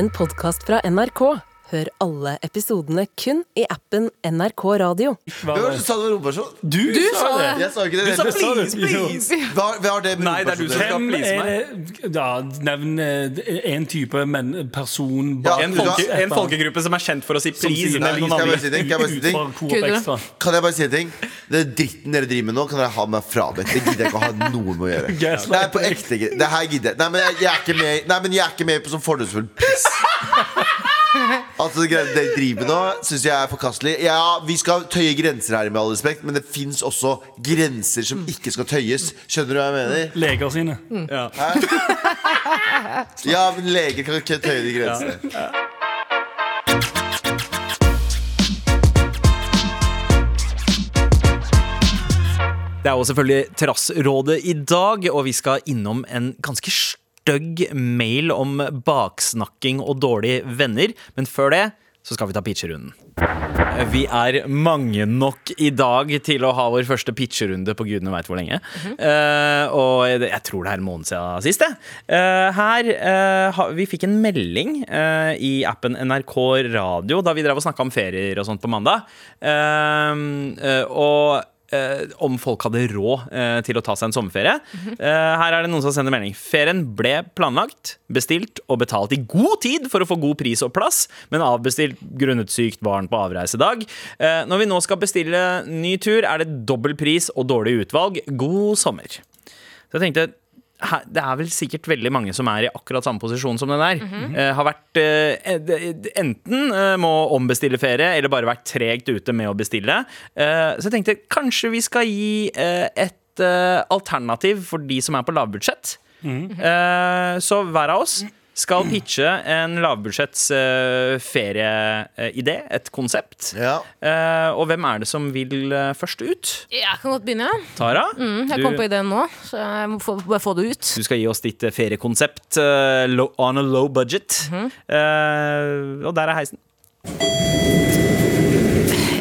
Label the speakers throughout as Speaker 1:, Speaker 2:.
Speaker 1: en podkast fra NRK. Hør alle episodene kun i appen NRK Radio.
Speaker 2: Hva var det som sa det var romversjon?
Speaker 3: Du, sa det!
Speaker 2: Jeg sa ikke det.
Speaker 3: Du sa please, please.
Speaker 2: Hva, hva har det med
Speaker 4: Nei, det er du som
Speaker 2: å gjøre?
Speaker 4: skal
Speaker 3: Hvem
Speaker 4: please meg.
Speaker 3: ja, Nevn en type men, person
Speaker 2: Ja,
Speaker 4: En,
Speaker 2: du
Speaker 4: folke, en folkegruppe som er kjent for å si please.
Speaker 2: Nei, jeg si? Kan jeg bare si
Speaker 5: du?
Speaker 3: Extra.
Speaker 2: Kan jeg bare si en ting? Det dritten dere driver med nå, kan dere ha meg frabedt. Det gidder jeg ikke å ha noe med å gjøre. Det er på ekte Det her gidder jeg. Nei, men jeg, jeg er ikke med Nei, men jeg er ikke med på sånn fordomsfull piss. Altså, det driver med nå, syns jeg er forkastelig. Ja, vi skal tøye grenser her, med all respekt, men det fins også grenser som ikke skal tøyes. Skjønner du hva jeg mener?
Speaker 3: Leger sine.
Speaker 2: Ja, men leger kan ikke tøye de grensene.
Speaker 4: Det er jo selvfølgelig Terrassrådet i dag, og vi skal innom en ganske stygg mail om baksnakking og dårlige venner. Men før det så skal vi ta pitcherunden. Vi er mange nok i dag til å ha vår første pitcherunde på gudene veit hvor lenge. Eh, og jeg tror det er en måned siden sist, jeg. Uh, her uh, Vi fikk en melding i appen NRK Radio da vi drev og snakka om ferier og sånt på mandag. Og om folk hadde råd eh, til å ta seg en sommerferie. Eh, her er det noen som sender melding. Ferien ble planlagt, bestilt og betalt i god tid for å få god pris og plass, men avbestilt grunnet sykt barn på avreisedag. Eh, når vi nå skal bestille ny tur, er det dobbel pris og dårlig utvalg. God sommer. Så jeg tenkte det er vel sikkert veldig mange som er i akkurat samme posisjon som den der. Eh, har vært uh, Enten uh, må ombestille ferie, eller bare vært tregt ute med å bestille. Eh, så jeg tenkte kanskje vi skal gi et alternativ for de som er på lavbudsjett. Eh, så hver av oss skal pitche en lavbudsjetts eh, ferieidé, et konsept.
Speaker 2: Ja.
Speaker 4: Eh, og hvem er det som vil eh, først ut?
Speaker 5: Jeg kan godt begynne.
Speaker 4: Tara?
Speaker 5: Mm, jeg
Speaker 4: Du-
Speaker 5: kom på ideen nå, så jeg må få, bare få det ut.
Speaker 4: Du skal gi oss ditt feriekonsept low, on a low budget.
Speaker 5: Mm
Speaker 4: -hmm. uh, og der er heisen.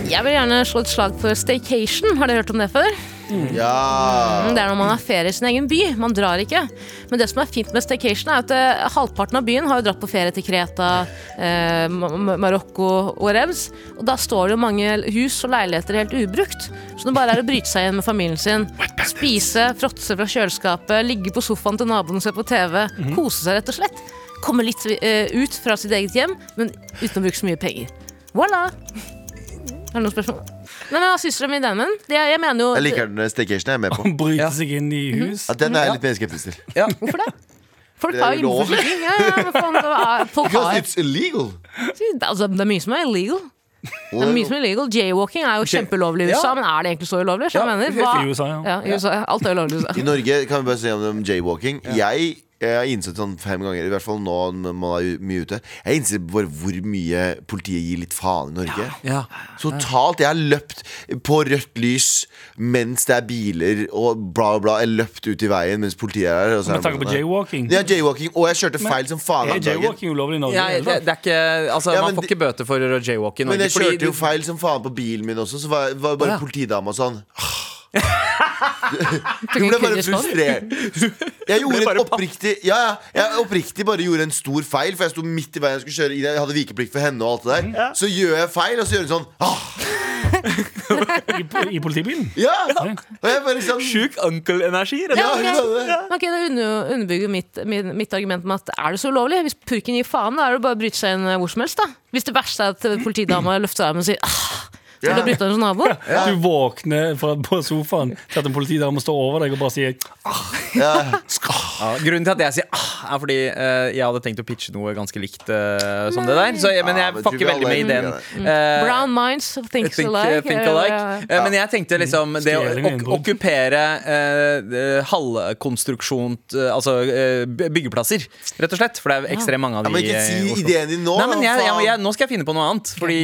Speaker 5: Jeg vil gjerne slå et slag for staycation. Har dere hørt om det før?
Speaker 2: Ja.
Speaker 5: Det er når man har ferie i sin egen by. Man drar ikke. Men det som er fint med staycation, er at eh, halvparten av byen har jo dratt på ferie til Kreta, eh, Ma- Ma- Marokko og Revs. Og da står det jo mange hus og leiligheter helt ubrukt. Så det bare er å bryte seg igjen med familien sin. Spise, fråtse fra kjøleskapet, ligge på sofaen til naboen og se på TV. Kose seg, rett og slett. Komme litt eh, ut fra sitt eget hjem, men uten å bruke så mye penger. Voilà! Er det noen spørsmål? Nei, men Hva syns dere om ideen min? Det- Jeg mener jo
Speaker 2: Jeg liker den staycationen Jeg er med på.
Speaker 3: Bryte seg inn i hus.
Speaker 2: Ja, den er jeg litt mer skeptisk til.
Speaker 5: Hvorfor det? Folk
Speaker 2: Det er
Speaker 5: har jo
Speaker 2: ulovlig.
Speaker 5: innforsikring. Ja, ja, men faen, det er- folk
Speaker 2: Because
Speaker 5: har
Speaker 2: it's illegal.
Speaker 5: altså, Det er mye som er illegal. Det er mye som er illegal Jaywalking er jo kjempeulovlig i USA,
Speaker 4: Ja.
Speaker 5: men er det egentlig så ulovlig? Så jeg mener, hva,
Speaker 3: I USA, ja.
Speaker 5: ja, i USA, alt er ulovlig i USA.
Speaker 2: I Norge kan vi bare si om om jaywalking. Jeg, jeg har innsett sånn fem ganger, i hvert fall nå når man er mye ute Jeg har innsett bare hvor mye politiet gir litt faen i Norge.
Speaker 4: Ja.
Speaker 2: Totalt. Jeg har løpt på rødt lys mens det er biler og bla, bla. Jeg løpt ut i veien mens politiet er her. Og så
Speaker 3: Med tanke på jaywalking.
Speaker 2: Ja, jaywalking. Og jeg kjørte feil som faen
Speaker 3: Er jaywalking ulovlig i Norge?
Speaker 4: Ja, det, det er ikke, altså,
Speaker 2: Ja,
Speaker 4: man får ikke bøter for å jaywalke i
Speaker 2: Men jeg
Speaker 4: fordi
Speaker 2: kjørte jo feil som faen på bilen min også, så var, var bare
Speaker 4: ja.
Speaker 2: politidama sånn Hun ble bare frustrert. Jeg gjorde en oppriktig Ja, ja, jeg oppriktig bare gjorde en stor feil, for jeg sto midt i veien. Jeg skulle kjøre inn Jeg hadde vikeplikt for henne og alt det der. Så gjør jeg feil, og så gjør hun sånn ah,
Speaker 3: I, I politibilen?
Speaker 2: Ja! Og jeg bare sånn
Speaker 4: Sjuk og
Speaker 2: Ja,
Speaker 4: okay,
Speaker 2: hun det.
Speaker 5: Ok, Det under- underbygger mitt, mitt, mitt argument med at er det så ulovlig? Hvis purken gir faen, da er det bare å bryte seg inn hvor som helst. da Hvis det verste er at politidama løfter armen og sier ah, skal du bytte en hos naboen?
Speaker 3: Du våkner fra, på sofaen til at en politidame står over deg og bare sier
Speaker 2: Ja.
Speaker 4: Ja, grunnen til at jeg sier ah, er fordi uh, jeg hadde tenkt å pitche noe ganske likt uh, som det der. Så, men jeg
Speaker 2: fucker
Speaker 4: veldig med ideen.
Speaker 2: Mm.
Speaker 4: Eh,
Speaker 5: Brown minds think,
Speaker 4: Think,
Speaker 5: alike.
Speaker 4: think alike.
Speaker 5: ja, ja.
Speaker 4: Men jeg tenkte liksom det å ok okkupere eh, halvkonstruksjon Altså byggeplasser, by- rett og slett. For det er ekstremt mange av
Speaker 2: Ja,
Speaker 4: de
Speaker 2: men ikke si ideen din nå.
Speaker 4: Nei,
Speaker 2: da,
Speaker 4: jeg, jeg,
Speaker 2: faen.
Speaker 4: jeg, Nå skal jeg finne på noe annet. Fordi,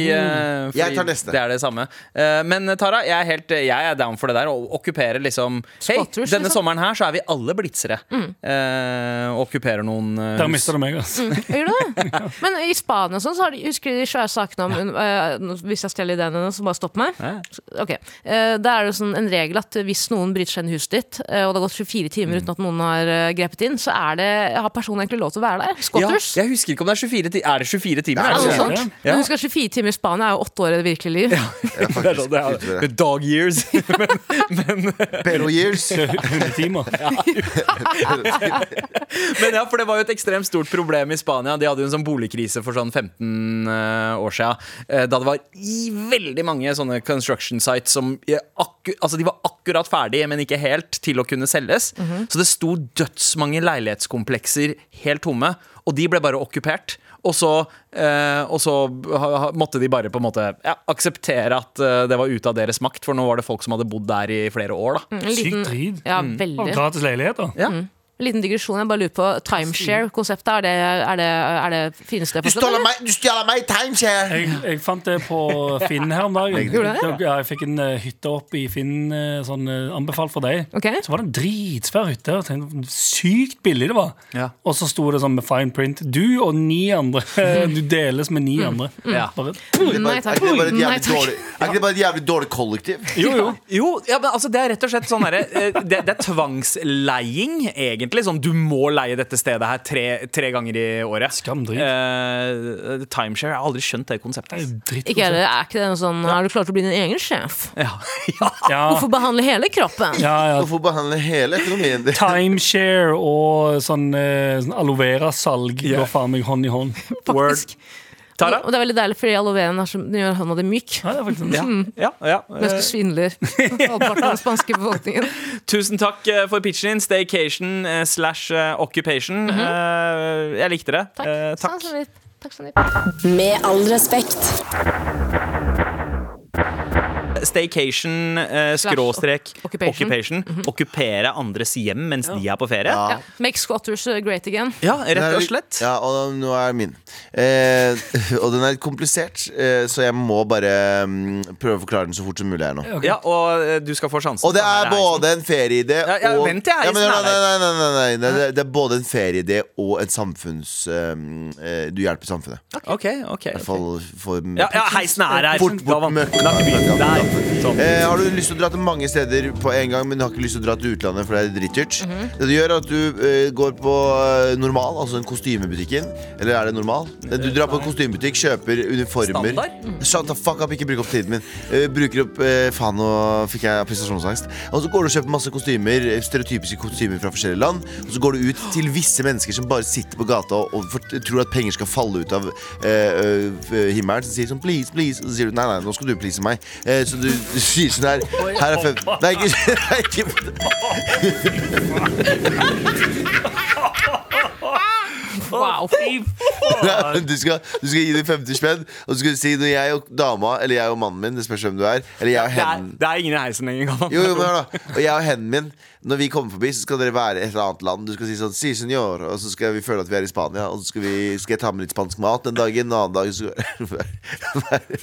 Speaker 4: fordi
Speaker 2: Jeg tar neste.
Speaker 4: det er det samme. Eh, men Tara, jeg er, helt, jeg er down for det der. Å okkupere liksom Hei, denne
Speaker 5: liksom.
Speaker 4: sommeren her så er vi alle blitzere. Eh, og okkuperer noen uh,
Speaker 3: Der
Speaker 4: mister
Speaker 3: mista du meg, altså.
Speaker 5: Gjør du det? Men i Spania sånn, så har de, husker du de svære sakene om uh, Hvis jeg stjeler ideen hennes, så bare stopp meg.
Speaker 4: Ja.
Speaker 5: Ok, eh, Da er det sånn en regel at hvis noen bryter seg inn i huset ditt, eh, og det har gått 24 timer uten at noen har eh, grepet inn, så er det, har personen egentlig lov til å være der.
Speaker 4: Ja, jeg husker ikke om det er 24 timer. Er det 24 timer?
Speaker 2: Det er
Speaker 4: det
Speaker 5: noe
Speaker 4: sånn?
Speaker 5: sånt.
Speaker 3: Ja.
Speaker 5: Men husk at 24 timer i Spania er jo åtte år i det virkelige liv.
Speaker 2: Ja,
Speaker 4: Det er,
Speaker 2: faktisk.
Speaker 4: sånn, det er,
Speaker 2: Ute
Speaker 4: det er dog years.
Speaker 2: Pero years.
Speaker 3: 100 timer.
Speaker 4: Men ja, for det var jo et ekstremt stort problem i Spania. De hadde jo en sånn boligkrise for sånn 15 eh, år siden. eh, da det var i veldig mange sånne construction sites som altså de var akkurat ferdige, men ikke helt, til å kunne selges. Så det sto dødsmange leilighetskomplekser helt tomme, og de ble bare okkupert. Og så, eh, og så ha, ha, måtte de bare på en måte ja, akseptere at eh, det var ute av deres makt, for nå var det folk som hadde bodd der i flere år. da
Speaker 5: liten-
Speaker 3: Sykt drit.
Speaker 5: Ja,
Speaker 3: Og
Speaker 5: veldig.
Speaker 3: gratis leiligheter.
Speaker 4: ja.
Speaker 5: En liten digresjon. Jeg bare lurer på timeshare-konseptet. Er det, er det, er det fineste
Speaker 2: Du stjal meg, meg timeshare!
Speaker 3: Jeg, jeg fant det på Finn her om dagen.
Speaker 5: Gjorde du det?
Speaker 3: Ja, jeg fikk en eh, hytte opp i Finn, eh, sånn eh, anbefalt for deg.
Speaker 5: Okay.
Speaker 3: Så var det en dritsvær hytte. tenkte, Sykt billig det var.
Speaker 4: Ja.
Speaker 3: Og så sto det sånn med fine print. Du og ni andre. Du deles med ni andre.
Speaker 4: Ja.
Speaker 3: Bare,
Speaker 2: Er ikke det bare-
Speaker 5: Nei, takk.
Speaker 2: er ikke det bare et jævlig dårlig kollektiv?
Speaker 3: jo, jo.
Speaker 4: Jo, ja, men altså det er rett og slett sånn derre det, det er tvangsleiing, egentlig. Sånn du må leie dette stedet her tre, tre ganger i året.
Speaker 3: Skamdrit.
Speaker 4: Eh, timeshare. Jeg har aldri skjønt det konseptet.
Speaker 3: Det er.
Speaker 5: Ikke er, det, er ikke det noe sånn Er du klar til å bli din egen sjef?
Speaker 4: Ja. ja.
Speaker 5: Hvorfor behandle hele kroppen?
Speaker 3: ja, ja.
Speaker 2: Hvorfor behandle hele økonomien din?
Speaker 3: Timeshare og sånn, eh, sånn aloe vera-salg går faen meg hånd i hånd.
Speaker 4: Word. Tara?
Speaker 5: Og det er veldig deilig, fordi aloe veraen er gjør hånda di myk.
Speaker 3: Ja, det er faktisk
Speaker 4: Ja, ja, ja.
Speaker 5: Mens du svindler halvparten av den spanske befolkningen.
Speaker 4: Tusen takk eh, for pitchen din. Staycation eh, slash occupation. occupation. -hmm. jeg likte det.
Speaker 5: Takk.
Speaker 4: Eh, takk.
Speaker 5: Sånn
Speaker 1: Med all respekt.
Speaker 4: Staycation, eh, skråstrek,
Speaker 5: occupation.
Speaker 4: occupation. Okkupere andres hjem mens de er på ferie.
Speaker 2: Ja.
Speaker 5: Ja. Make squatters uh, great again.
Speaker 4: Ja, rett og slett.
Speaker 2: Ja, og nå er min. Eh, og den er litt komplisert, eh, så jeg må bare um, prøve å forklare den så fort som mulig her nå.
Speaker 4: Ja, og eh, du skal få sjansen.
Speaker 2: Og det er både en ferieidé
Speaker 4: Ja, ja, vent jeg,
Speaker 2: ja, men, nei, nei, nei, nei, nei, nei. Det, det er både en ferieidé og en samfunns eh, eh, Du hjelper samfunnet.
Speaker 4: Ok, ok,
Speaker 2: I hvert fall for
Speaker 4: Ja, ja, heisen er her.
Speaker 2: Fort bort
Speaker 4: vant- Der. Sånn.
Speaker 2: Eh, har du lyst til å dra til mange steder på en gang, men du har ikke lyst til å dra til utlandet, for det er dritdyrt?
Speaker 4: -hmm.
Speaker 2: Det du gjør, er at du eh, går på eh, normal, altså en kostymebutikken. Eller er det normal? Eh, Du drar på en kostymebutikk, kjøper uniformer.
Speaker 4: Standard?
Speaker 2: Shut the fuck up, ikke bruk opp tiden min. Eh, bruker opp eh, Faen, nå fikk jeg prestasjonsangst. Og så går du og kjøper masse kostymer, stereotypiske kostymer fra forskjellige land. Og så går du ut til visse mennesker som bare sitter på gata og, og for, tror at penger skal falle ut av eh, himmelen. Så sier sånn please, please. Og så sier du nei, nei, nå skal du please meg. Eh, så du, du sier sånn her Her er fem Nei, ikke, nei, ikke
Speaker 5: Wow.
Speaker 2: Nei, du, skal, du skal gi dem 50 spenn, og så skal du si når jeg og dama, eller jeg og mannen min, det spørs hvem du er, eller jeg og
Speaker 4: Det er,
Speaker 2: henne
Speaker 4: det er ingen i heisen lenger.
Speaker 2: Jo, jo, men hør da Og jeg og hendene min Når vi kommer forbi, så skal dere være et eller annet land. Du skal si sånn, si senor Og så skal vi føle at vi er i Spania Og så skal, vi, skal jeg ta med litt spansk mat den dagen En annen dag så være,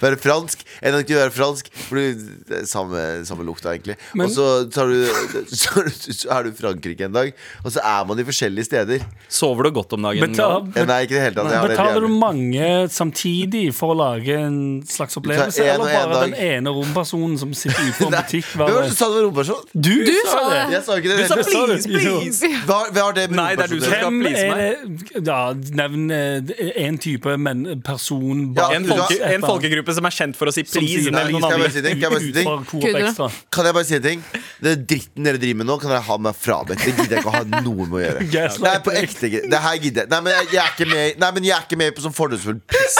Speaker 2: være, fransk. En dag å være fransk For det er samme, samme lukta egentlig.
Speaker 3: Men-
Speaker 2: Og så, tar du, så, er du- så er du i Frankrike en dag Og så er man i forskjellige steder.
Speaker 4: Sover du godt om dagen?
Speaker 3: Betal,
Speaker 2: ja, Nei, ikke i det hele tatt. Jeg har det
Speaker 3: betaler du mange samtidig for å lage en slags opplevelse?
Speaker 2: en eller
Speaker 3: Eller
Speaker 2: en
Speaker 3: bare den ene rompersonen som sitter utenfor en butikk?
Speaker 2: Hvem var
Speaker 3: Hver,
Speaker 2: det som sa det var romperson?
Speaker 3: Du,
Speaker 5: sa det.
Speaker 2: Jeg sa ikke det
Speaker 4: Du sa
Speaker 2: det du.
Speaker 4: please, please!
Speaker 2: Hva, hva er det med
Speaker 4: Nei, det er du som skal please
Speaker 3: er Ja, nevn eh, en type men, person
Speaker 2: Ja,
Speaker 4: En, folke, en folkegruppe som er kjent for å si please.
Speaker 3: sier
Speaker 2: Nei, skal jeg bare si ting? Kan jeg bare si ting?
Speaker 5: du?
Speaker 2: Kan jeg bare si ting? Det dritten dere driver med nå, kan dere ha meg frabedt. Det gidder jeg ikke å ha noe med å gjøre. Nei, på ekte Det her gidder jeg. Nei, men jeg, jeg er ikke med Nei, men jeg er ikke med på sånn fordomsfull piss.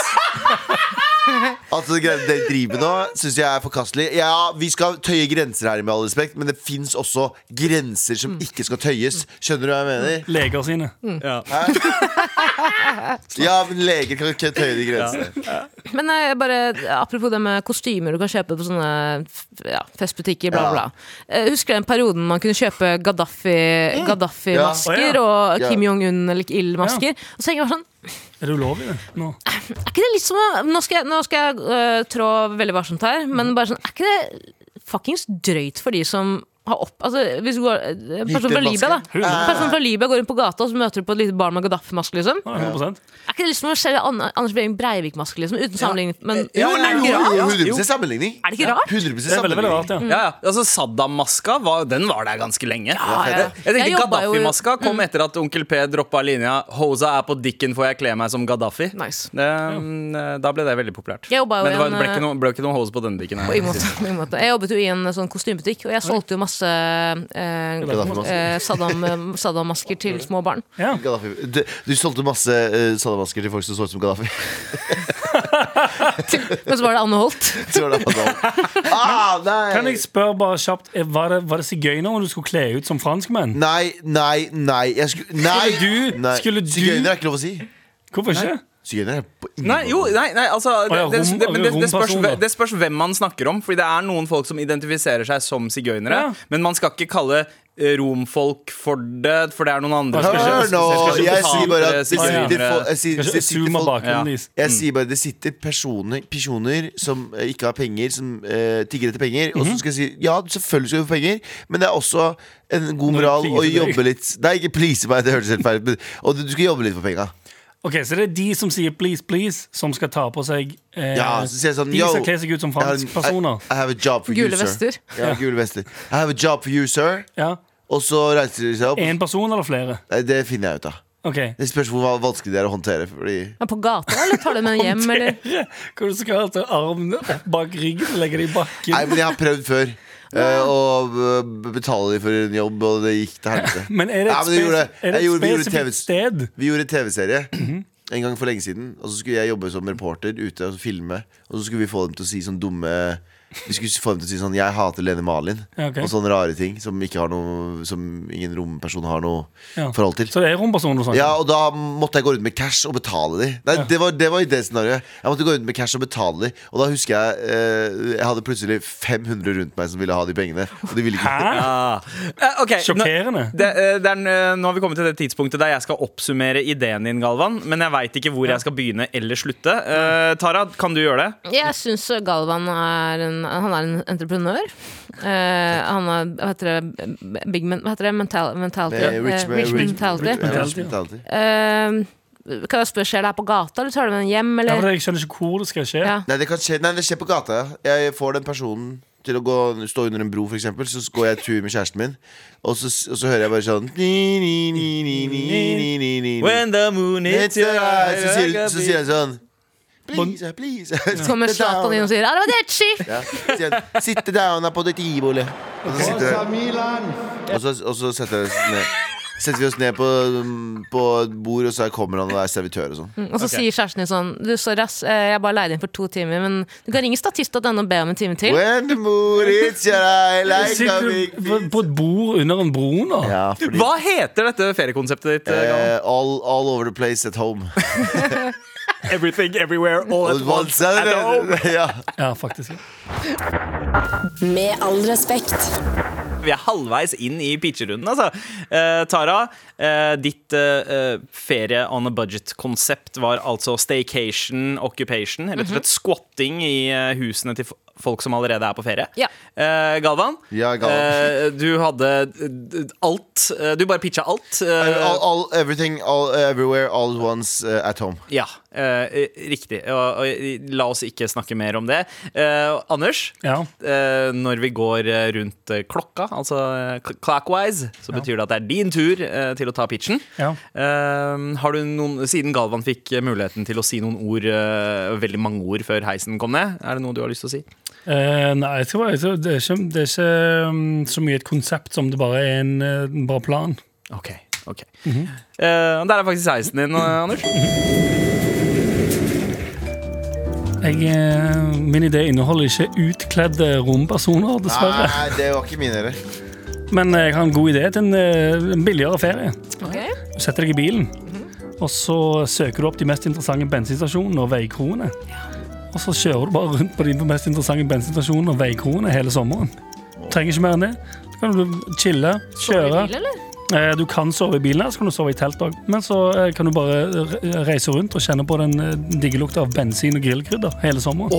Speaker 2: Altså, det dere driver med nå, syns jeg er forkastelig. Ja, vi skal tøye grenser her, med all respekt, men det fins også grenser som ikke skal tøyes. Skjønner du hva jeg mener?
Speaker 3: Leger sine.
Speaker 4: Ja.
Speaker 2: Ja, men leger kan ikke tøye de grensene.
Speaker 5: Men jeg bare, apropos det med kostymer du kan kjøpe på sånne ja, festbutikker, bla,
Speaker 2: Ja.
Speaker 5: bla. Jeg husker den perioden man kunne kjøpe Gaddafi- Gaddafi-masker
Speaker 3: Ja.
Speaker 5: og
Speaker 2: Ja.
Speaker 5: Kim Jong-un eller Il-masker. Og så tenker jeg bare sånn
Speaker 3: Er det ulovlig, det? Nå?
Speaker 5: Er ikke det litt som å Nå skal jeg, nå skal jeg øh, trå veldig varsomt her, men bare sånn Er ikke det fuckings drøyt for de som har opp... Altså, hvis du går en person fra Libya, da. En person fra Libya går inn på gata, og så møter du på et lite barn med Gaddafi-maske, liksom.
Speaker 3: Ja, 100
Speaker 5: Er ikke det liksom som å selge Anders Behring Breivik-maske, liksom? Uten sammenligning. Men
Speaker 2: Jo,
Speaker 5: er det ikke
Speaker 2: jo, jo, 100 sammenligning.
Speaker 5: Er det ikke rart?
Speaker 2: 100
Speaker 3: Det er veldig, veldig rart, ja.
Speaker 4: Ja, ja. Altså Saddam-maska var, den var der ganske lenge.
Speaker 5: Ja, ja.
Speaker 4: Jeg tenkte
Speaker 5: jo-
Speaker 4: Gaddafi-maska kom etter at onkel P droppa linja 'Hosa er på dikken, får jeg kle meg som Gaddafi'.
Speaker 5: Nice.
Speaker 4: Det, mm, Da ble det veldig populært.
Speaker 5: Jeg jo
Speaker 4: Men det var,
Speaker 5: en,
Speaker 4: ble, ikke noe, ble ikke noe hose på denne dikken.
Speaker 5: På ingen måte, på ingen måte. Jeg jobbet jo i en sånn kostymebutikk, og jeg solgte jo masse eh,
Speaker 2: Gaddafi-masker.
Speaker 5: eh, Saddam- Saddam-masker til små barn.
Speaker 3: ja.
Speaker 2: Du, du solgte masse eh, Saddam-masker til folk som så ut som Gaddafi.
Speaker 5: Men så var det Anne Holt.
Speaker 2: Ah.
Speaker 3: Kan jeg spørre bare kjapt eh, Var det, var det sigøynere du skulle kle ut som franskmenn?
Speaker 2: Nei, nei, nei. Jeg skulle, nei.
Speaker 3: Skulle du-
Speaker 2: nei.
Speaker 3: skulle du-
Speaker 2: Sigøyner er ikke lov å si.
Speaker 3: Hvorfor ikke?
Speaker 2: Sigøyner er på ingen
Speaker 4: Nei, jo, nei, nei altså det, det, det, men det, det, spørs, det spørs hvem man snakker om. Fordi det er noen folk som identifiserer seg som sigøynere.
Speaker 3: Ja.
Speaker 4: Men man skal ikke kalle eh, romfolk for det, for det er noen andre
Speaker 3: Hør
Speaker 2: nå! Jeg sier bare at det sitter folk Jeg sier- det sitter folk
Speaker 3: bakgrunnen
Speaker 4: Ja.
Speaker 3: deres.
Speaker 2: Jeg sier bare det sitter personer, personer som eh, ikke har penger, som uh, tigger etter penger. Og så skal jeg si ja, selvfølgelig skal du få penger, men det er også en god moral å jobbe litt Nei, ikke please meg, det hørtes helt feil ut. Og du du skal jobbe litt for penga.
Speaker 3: Ok, Så det er de som sier 'please, please', som skal ta på seg eh,
Speaker 2: Ja, så sier jeg sånn
Speaker 3: De som kler seg ut som
Speaker 2: I personer.
Speaker 3: franskpersoner.
Speaker 2: I, I have a job for
Speaker 5: Gule
Speaker 2: you, sir.
Speaker 5: vester.
Speaker 2: Ja, gule vester. I have a job for you, sir.
Speaker 3: Ja.
Speaker 2: Og så reiser de seg opp.
Speaker 3: Én person eller flere?
Speaker 2: Nei, Det finner jeg ut av.
Speaker 3: Ok
Speaker 2: Det spørs hvor vanskelig det er å håndtere. Fordi
Speaker 5: Men på gata, eller tar du med den hjem, eller?
Speaker 3: Hva du skal ta armen opp bak ryggen og legge det i bakken?
Speaker 2: Nei, men jeg har prøvd før. Eh, Og betale dem for en jobb, og det gikk til helvete.
Speaker 3: Men er det et,
Speaker 2: men gjorde
Speaker 3: er det et
Speaker 2: gjorde-
Speaker 3: spesifikt
Speaker 2: TV
Speaker 3: sted?
Speaker 2: Vi gjorde TV-serie en gang for lenge siden. Og så skulle jeg jobbe som reporter ute og filme. Og så skulle vi få dem til å si sånn dumme Vi skulle få dem til å si sånn 'Jeg hater Lene Malin'.
Speaker 3: Ja, okay.
Speaker 2: Og sånne rare ting som, ikke har noe, som ingen romperson har noe
Speaker 3: Ja.
Speaker 2: forhold til.
Speaker 3: Så det er rompersoner du snakker
Speaker 2: Ja, og da måtte jeg gå rundt med cash og betale de Nei, det, var, det var i det scenarioet. Jeg måtte gå rundt med cash og betale de Og da husker jeg eh, Jeg hadde plutselig 500 rundt meg som ville ha de pengene. Og de ville ikke
Speaker 3: Hæ?
Speaker 4: Ja. okay. Sjokkerende. nå- Det, eh, det er, eh, nå har vi kommet til det tidspunktet der jeg skal oppsummere ideen din, Galvan. Men jeg veit ikke hvor jeg skal begynne eller slutte. Uh, Tara, kan du gjøre det?
Speaker 5: Jeg syns Galvan er en, han er en entreprenør. Uh, han er hva heter det, big men, hva heter det? Mental, mentality.
Speaker 2: Det rich-
Speaker 5: Eh, rich
Speaker 2: rich-
Speaker 5: mentality.
Speaker 3: Mentality.
Speaker 5: Eh, kan jeg spørre, Skjer det her på gata, eller tar du med den hjem? Eller?
Speaker 3: Ja, jeg skjønner ikke hvor det skal skje.
Speaker 5: Ja.
Speaker 2: Nei, det kan skje, nei, det skjer på gata. Jeg får den personen til å gå, stå under en bro, eksempel. Så går jeg tur med kjæresten min, og så, og så hører jeg bare sånn ni, ni, ni, ni, ni, ni, ni, ni.
Speaker 4: When the moon hits your eyes
Speaker 2: Så sier, så sier jeg sånn Please, please
Speaker 5: Så kommer. Zlatan inn og sier Arrivederci!
Speaker 2: Ja, Sitte down på det tivoli. Og så sitter og så, og så setter, vi oss ned, setter vi oss ned på, på et bord, og så kommer han og er servitør og sånn.
Speaker 5: Og så sier kjæresten din sånn Du, sorry, ass, eh, jeg bare leide inn for to timer, men du kan ringe statist.no og be om en time til.
Speaker 2: When the hits your eye like a
Speaker 3: Sitter du på, på et bord under en bro nå?
Speaker 2: Ja, fordi
Speaker 4: Hva heter dette feriekonseptet ditt?
Speaker 2: Uh, all, all over the place at home.
Speaker 4: Everything, everywhere, all at once. at home.
Speaker 2: Ja.
Speaker 3: Ja, faktisk.
Speaker 6: Med all respekt.
Speaker 4: Vi er halvveis inn i pitcherunden, altså. Eh, Tara, eh, ditt eh, ferie on a budget-konsept var altså staycation, occupation. Rett og slett squatting i eh, husene til folk som allerede er på ferie.
Speaker 5: Ja.
Speaker 4: Eh, Galvan,
Speaker 2: Ja, Galvan.
Speaker 4: eh, du hadde eh, alt. eh, Du bare pitcha alt. eh,
Speaker 2: All, all, everything, all, everywhere, all at once uh, at home.
Speaker 4: Ja, eh, riktig. Og, og, la oss ikke snakke mer om det. Eh, Anders,
Speaker 3: Ja.
Speaker 4: eh, når vi går eh, rundt eh, klokka, altså eh, clockwise, så betyr det at det er din tur eh, til å ta pitchen.
Speaker 3: Ja.
Speaker 4: Eh, har du noen, siden Galvan fikk eh, muligheten til å si noen ord, eh, veldig mange ord før heisen kom ned, er det noe du har lyst til å si?
Speaker 3: Eh, nei, det er ikke, det er ikke um, så mye et konsept som det bare er en, eh, en bra plan.
Speaker 4: Ok, ok. Eh, der er faktisk heisen din, eh, Anders.
Speaker 3: Jeg, eh, min idé inneholder ikke utkledde rompersoner, dessverre.
Speaker 2: Nei, det var ikke min heller.
Speaker 3: Men jeg har en god idé til en, eh, en billigere ferie.
Speaker 5: Okay.
Speaker 3: Du setter deg i bilen, og så søker du opp de mest interessante bensinstasjonene og veikroene. og så kjører du bare rundt på de mest interessante bensinstasjonene og veikroene hele sommeren. Trenger ikke mer enn det. Så kan du chille,
Speaker 5: Sover i
Speaker 3: kjøre.
Speaker 5: bil, eller?
Speaker 3: Eh, Du kan sove i bilen, så kan du sove i telt òg. Men så eh, kan du bare reise rundt og kjenne på den eh, digge lukta av bensin og grillkrydder hele sommeren.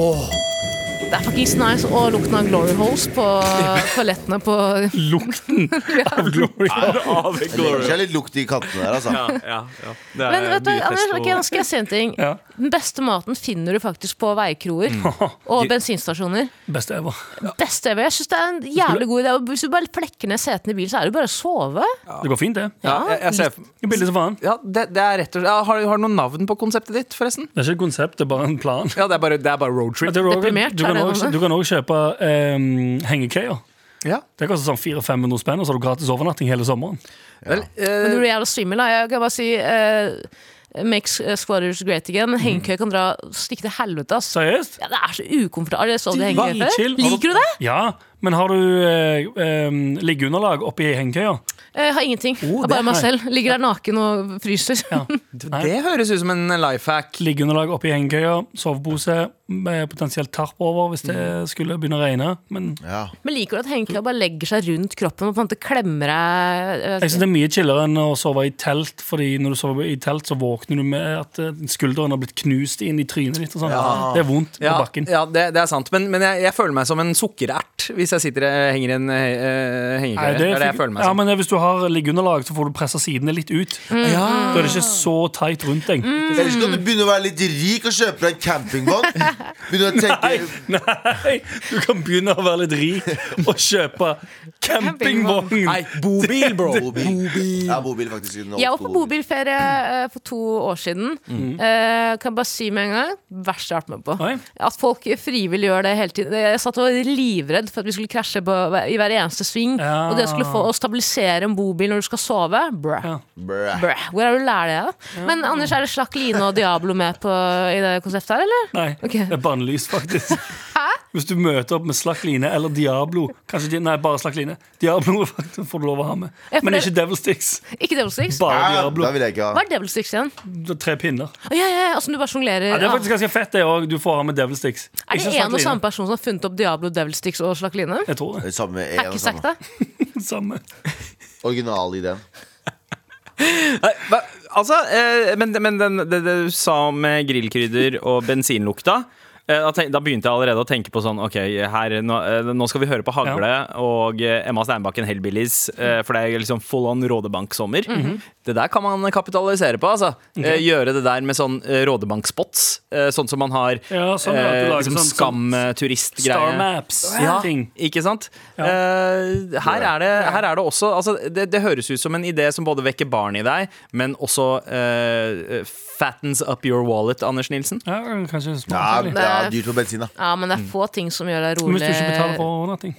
Speaker 5: Det er faktisk nice. Og lukten av glory holes på toalettene på
Speaker 3: Lukten av glory.
Speaker 4: holes?
Speaker 2: Det er litt lukt i kantene der, altså.
Speaker 4: Ja, ja, ja. Det er
Speaker 5: Men vet du, Anders, okay, nå skal jeg si en ting.
Speaker 3: Ja.
Speaker 5: Den beste maten finner du faktisk på veikroer og bensinstasjoner.
Speaker 3: Beste ever.
Speaker 5: Best ever. Jeg synes det er en jævlig god idé. Hvis du bare flekker ned setene i bilen, så er det bare å sove.
Speaker 3: Det går fint, det.
Speaker 4: ja, jeg, jeg ser,
Speaker 3: er billig som faen.
Speaker 4: ja, det, det er rett og slett har, har du noe navn på konseptet ditt, forresten?
Speaker 3: Det er ikke et konsept, det er bare en plan.
Speaker 4: Ja, det er bare, det er bare roadtrip.
Speaker 3: Du, også-
Speaker 5: Deprimert,
Speaker 3: du, kan
Speaker 5: er det
Speaker 3: også, du kan også kjøpe um, hengekøyer.
Speaker 4: Ja.
Speaker 3: Det koster sånn 400-500 spenn, og så har du gratis overnatting hele sommeren.
Speaker 4: Vel,
Speaker 5: Men
Speaker 4: eh,
Speaker 5: du blir jævla svimmel. da. Jeg kan bare si uh, Make squatters great again. Hengekøye kan dra stikke til helvete.
Speaker 3: Seriøst?
Speaker 5: Ja, det er så ukomfortabelt. Liker du det?
Speaker 3: Ja, men har du eh, um, liggeunderlag oppi hengekøya?
Speaker 5: Jeg har ingenting.
Speaker 3: Oh, det
Speaker 5: bare meg selv. Ligger der naken og fryser.
Speaker 3: Ja.
Speaker 4: det høres ut som en life hack.
Speaker 3: Liggeunderlag oppi hengekøya, sovepose, med potensielt tarp over hvis det skulle begynne å regne. Men
Speaker 2: Ja.
Speaker 5: Men liker du at hengekøya bare legger seg rundt kroppen og på en måte klemmer deg
Speaker 3: jeg synes det er mye chillere enn å sove i telt, Fordi når du sover i telt, så våkner du med at eh, skulderen har blitt knust inn i trynet ditt. Og sånn. Det er vondt
Speaker 4: Ja,
Speaker 3: på bakken.
Speaker 4: ja det, det er sant. Men, men jeg, jeg føler meg som en sukkerert hvis jeg sitter og henger i en uh, hengekøye.
Speaker 3: Det,
Speaker 4: Det, er det jeg føler meg som.
Speaker 3: ja, men Hvis du har liggeunderlag, så får du pressa sidene litt ut. Ja Da er det ikke så tight rundt deg.
Speaker 2: Ellers kan du begynne å være litt rik og kjøpe deg en campingvogn. Begynne å tenke
Speaker 3: Nei, nei, du kan begynne å være litt rik og kjøpe campingvogn.
Speaker 4: Nei, bobil, bro!
Speaker 2: Bobil. Ja, bobil faktisk
Speaker 5: Jeg var på bobilferie uh, for to år siden. Eh, kan bare si med en gang verst jeg har vært med på.
Speaker 3: Oi.
Speaker 5: At folk frivillig gjør det hele tiden. Jeg satt og var livredd for at vi skulle krasje på, i hver eneste sving.
Speaker 3: Ja.
Speaker 5: Og det skulle få å stabilisere en bobil når du skal sove. Bruh.
Speaker 3: Ja.
Speaker 2: Bruh.
Speaker 5: Bruh. Hvor er du lærer det? da? Men Anders, er det Slakk Line og Diablo med på, i det konseptet her, eller?
Speaker 3: Nei,
Speaker 5: Okay.
Speaker 3: det er bannlyst, faktisk. Hvis du møter opp med Slakk Line eller Diablo Kanskje, Nei, bare Slakk Line. Diablo faktisk får du lov å ha med.
Speaker 5: Ja, for
Speaker 3: Men
Speaker 5: det-
Speaker 3: ikke Devil Sticks.
Speaker 5: Ikke Devil Sticks?
Speaker 3: Bare
Speaker 2: Ja,
Speaker 3: Diablo.
Speaker 2: da vil jeg ikke
Speaker 5: Hva
Speaker 2: ha.
Speaker 5: er Devil Sticks igjen?
Speaker 3: Det er Tre pinner.
Speaker 5: Å, ja, ja, ja, altså du bare sjonglerer.
Speaker 3: Ja, det er
Speaker 5: Ja.
Speaker 3: faktisk ganske fett, det òg. Du får ha med Devil Sticks.
Speaker 5: Er
Speaker 3: Ikke
Speaker 5: det
Speaker 3: Slakk
Speaker 5: en og
Speaker 3: Line.
Speaker 5: samme person som har funnet opp Diablo, Devil Sticks og Slakk Line?
Speaker 3: Jeg tror
Speaker 2: Det
Speaker 3: det.
Speaker 2: er samme en og samme.
Speaker 3: Samme.
Speaker 2: Originalideen.
Speaker 4: Nei, hva, altså, eh, men, men den, det, det du sa med grillkrydder og bensinlukta eh, da, tenk, da begynte jeg allerede å tenke på sånn Ok, her, nå, eh, nå skal vi høre på Hagle og eh, Emma Steinbakken Hellbillies, eh, for det er liksom full on Rådebank-sommer. Det der kan man kapitalisere på. altså eh, Gjøre det der med sånn eh, Rådebank-spots, eh, sånn som man har
Speaker 3: Ja, sånn, ja,
Speaker 4: eh, liksom
Speaker 3: sånn-
Speaker 4: Skam-turistgreie.
Speaker 3: Star Maps.
Speaker 4: Ja, ikke sant? Eh, her, er det, her er det også altså, det, det høres ut som en idé som både vekker barn i deg, men også eh, fattens up your wallet, Anders Nilsen.
Speaker 3: Ja, kanskje
Speaker 2: Ja,
Speaker 3: smart.
Speaker 2: det er dyrt på bensin, da.
Speaker 5: Ja, men det er få ting som gjør deg rolig
Speaker 3: hvis du ikke betaler for overnatting.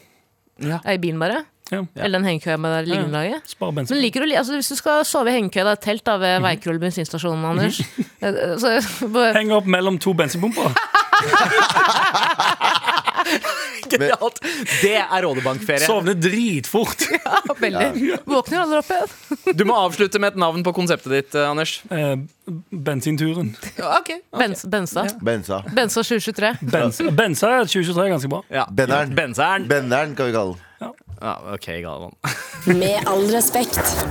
Speaker 5: Ja, i bilen, bare.
Speaker 3: Ja.
Speaker 5: Eller den hengekøya med det liggende
Speaker 3: Spar
Speaker 5: Men liker du, altså Hvis du skal sove i hengekøye, da, telt da ved Veikroll bensinstasjonen, Anders Eh, så, bare,
Speaker 3: Henge opp mellom to bensinpumper.
Speaker 4: Genialt! Det er Rådebankferie.
Speaker 3: Sovne dritfort.
Speaker 5: Veldig. Våkner aldri opp igjen.
Speaker 4: Du må avslutte med et navn på konseptet ditt, eh, Anders.
Speaker 3: Eh, bensinturen.
Speaker 4: Ja, ok.
Speaker 5: Bens, Bensa.
Speaker 2: Bensa.
Speaker 5: Bensa 2023.
Speaker 3: Bensa, Bensa er 2023 ganske bra.
Speaker 4: Ja.
Speaker 2: Benneren.
Speaker 4: Benseren.
Speaker 2: Benderen, kan vi kalle den.
Speaker 4: Ja, ok, Galvan.
Speaker 1: Med all respekt.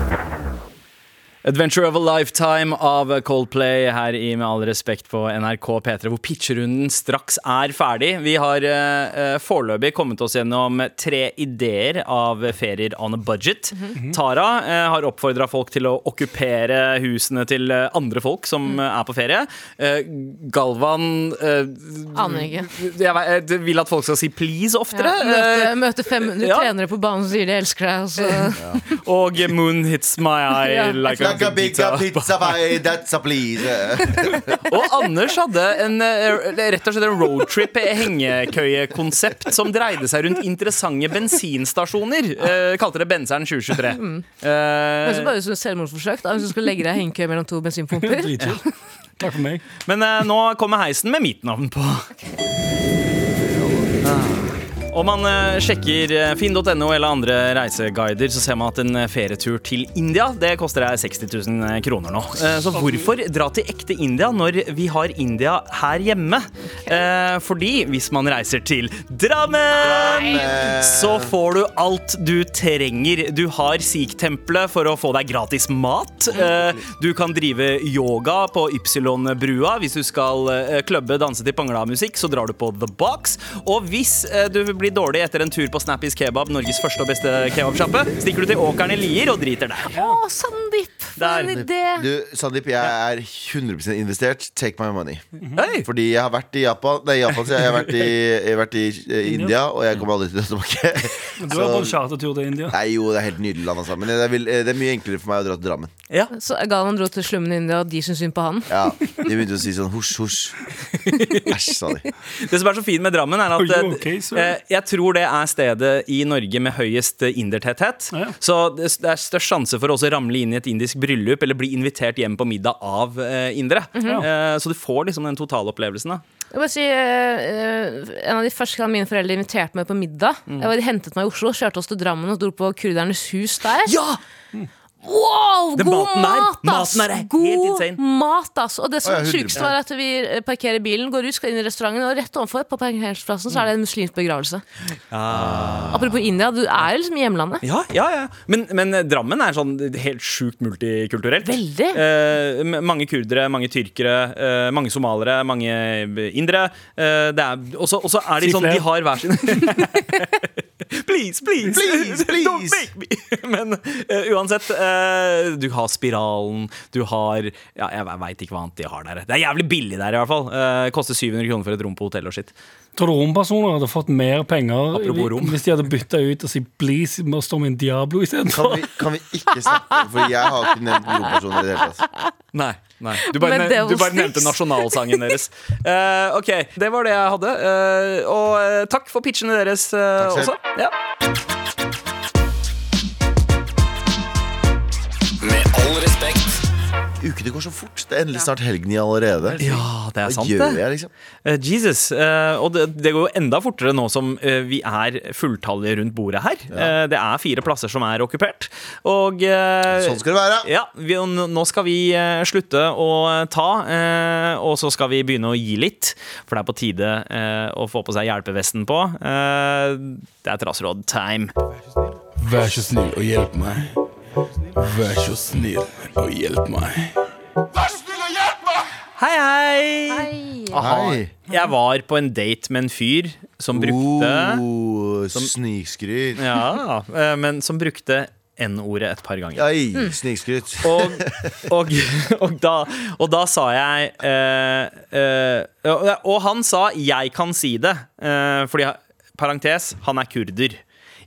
Speaker 4: Adventure of a Lifetime av Coldplay her i Med all respekt på NRK P3, hvor pitcherunden straks er ferdig. Vi har uh, foreløpig kommet oss gjennom tre ideer av ferier on a budget. Tara uh, har oppfordra folk til å okkupere husene til andre folk som eh, er på ferie. Galvan
Speaker 5: Aner ikke.
Speaker 4: jeg jeg vil at folk skal si please oftere.
Speaker 5: Ja, møte, møte 500
Speaker 4: ja.
Speaker 5: trenere på banen som sier de elsker deg. Og så.
Speaker 4: og Moon hits my eye
Speaker 5: Ja.
Speaker 4: like,
Speaker 2: Like a big
Speaker 4: pizza.
Speaker 2: pizza pie, that's a please.
Speaker 4: Og Anders hadde en, eh, rett og slett en roadtrip hengekøyekonsept som dreide seg rundt interessante bensinstasjoner. Eh, kalte det Benseren 2023.
Speaker 5: Men så
Speaker 4: Eh,
Speaker 5: bare som et selvmordsforsøk. Da, hvis du skal legge deg i hengekøye mellom to bensinpumper.
Speaker 3: Takk for meg.
Speaker 4: men eh, nå kommer heisen med mitt navn på. Ah. Om man eh, sjekker eh, finn.no eller andre reiseguider, så ser man at en eh, ferietur til India det koster deg 60 000 kroner nå. Så hvorfor dra til ekte India når vi har India her hjemme? Fordi hvis man reiser til Drammen, så får du alt du trenger. Du har Sikh-tempelet for å få deg gratis mat. Du kan drive yoga på Ypsilon-brua. Hvis du skal klubbe, danse til pangla-musikk, så drar du på The Box. Og hvis du du blir dårlig etter en tur på Snappys Kebab, Norges første og beste kebabsjappe, stikker du til Åkeren i Lier og driter der.
Speaker 5: Å, Sandeep! For en
Speaker 4: Der.
Speaker 5: idé!
Speaker 2: Du, Sandeep, jeg er 100% investert. Take my money.
Speaker 4: Hei!
Speaker 2: Fordi jeg har vært i Japan Nei, Japan, jeg. jeg har vært i, jeg har vært i eh, India, og jeg kommer aldri til å dra tilbake.
Speaker 3: Du har hatt en chartertur til India.
Speaker 2: Nei, jo, det er helt nydelig land, altså. Men det er, det er mye enklere for meg å dra til Drammen.
Speaker 4: Ja.
Speaker 5: Så Galvan dro til slummen i India, og de syntes synd på han.
Speaker 2: Ja, De begynte å si sånn hosj, hosj. Æsj, sa de.
Speaker 4: Det som er så fint med Drammen, er at
Speaker 3: okay,
Speaker 4: eh, jeg tror det er stedet i Norge med høyest eh, indertetthet.
Speaker 3: Ja.
Speaker 4: Så det er størst sjanse for å også ramle inn i et indisk bryllup eller bli invitert hjem på middag av eh, indere. eh, så du får liksom den totalopplevelsen. da
Speaker 5: Jeg må si, eh, En av de første gangene mine foreldre inviterte meg på middag
Speaker 4: Mm.
Speaker 5: Jeg var, De hentet meg i Oslo, kjørte oss til Drammen og dro på kurdernes hus der.
Speaker 4: Ja!
Speaker 5: Wow,
Speaker 4: Den
Speaker 5: god mat, ass!
Speaker 4: maten er helt
Speaker 5: god
Speaker 4: insane.
Speaker 5: mat, ass! Og det som er sjukeste, var at vi eh, parkerer bilen, går ut, skal inn i restauranten, og rett ovenfor på parkeringsplassen så er det en muslimsk begravelse. Apropos India, du er liksom i hjemlandet.
Speaker 4: Ja, ja, ja. Men, men eh, Drammen er sånn helt sjukt multikulturelt.
Speaker 5: Veldig.
Speaker 4: Eh, mange kurdere, mange tyrkere, eh, mange somalere, mange indere. Eh, og også er de sånn, de har hver sin Please, please,
Speaker 2: Please, please.
Speaker 4: Don't make me Men uh, uansett, eh, du har Spiralen, du har Ja, jeg veit ikke hva annet de har der. Det er jævlig billig der, i hvert fall. Uh, koster 700 kroner for et rom på hotell og skitt.
Speaker 3: Tror du rompersoner hadde fått mer penger
Speaker 4: Apropos rom.
Speaker 3: hvis de hadde bytta ut og si 'please' må stå med en Diablo
Speaker 2: Kan
Speaker 3: istedenfor?
Speaker 2: vi, kan vi ikke snakke For jeg har ikke nevnt rompersoner i det hele tatt.
Speaker 4: Nei, nei. Du bare, nev- du bare nevnte nasjonalsangen deres. Uh, ok, det var det jeg hadde. Uh, og uh, takk for pitchene deres
Speaker 2: Takk selv.
Speaker 4: også. Ja.
Speaker 2: Ukene går så fort. Det er endelig snart helgen i allerede.
Speaker 4: ja, det er
Speaker 2: Hva
Speaker 4: sant,
Speaker 2: gjør
Speaker 4: det.
Speaker 2: jeg, liksom?
Speaker 4: uh, Jesus. Uh, og det, det går jo enda fortere nå som uh, vi er fulltallige rundt bordet her. Eh, det er fire plasser som er okkupert. Og
Speaker 2: Sånn skal det være.
Speaker 4: Ja, vi, nå skal vi slutte å ta, eh, og så skal vi begynne å gi litt. For det er på tide eh, å få på seg hjelpevesten på. Eh, det er trassråd-time.
Speaker 7: Vær så snill og hjelp meg. Vær så snill og hjelp meg.
Speaker 4: Vær så snill Hei, hei! Aha.
Speaker 2: Hei.
Speaker 4: Jeg var på en date med en fyr som brukte
Speaker 2: Oh, Snikskryt.
Speaker 4: Ja, eh, men som brukte N-ordet et par ganger.
Speaker 2: Oi, snikskryt.
Speaker 4: Og, og, og, da, og da sa jeg eh, eh, og- Og han sa 'jeg kan si det', eh, fordi Parentes, han er kurder.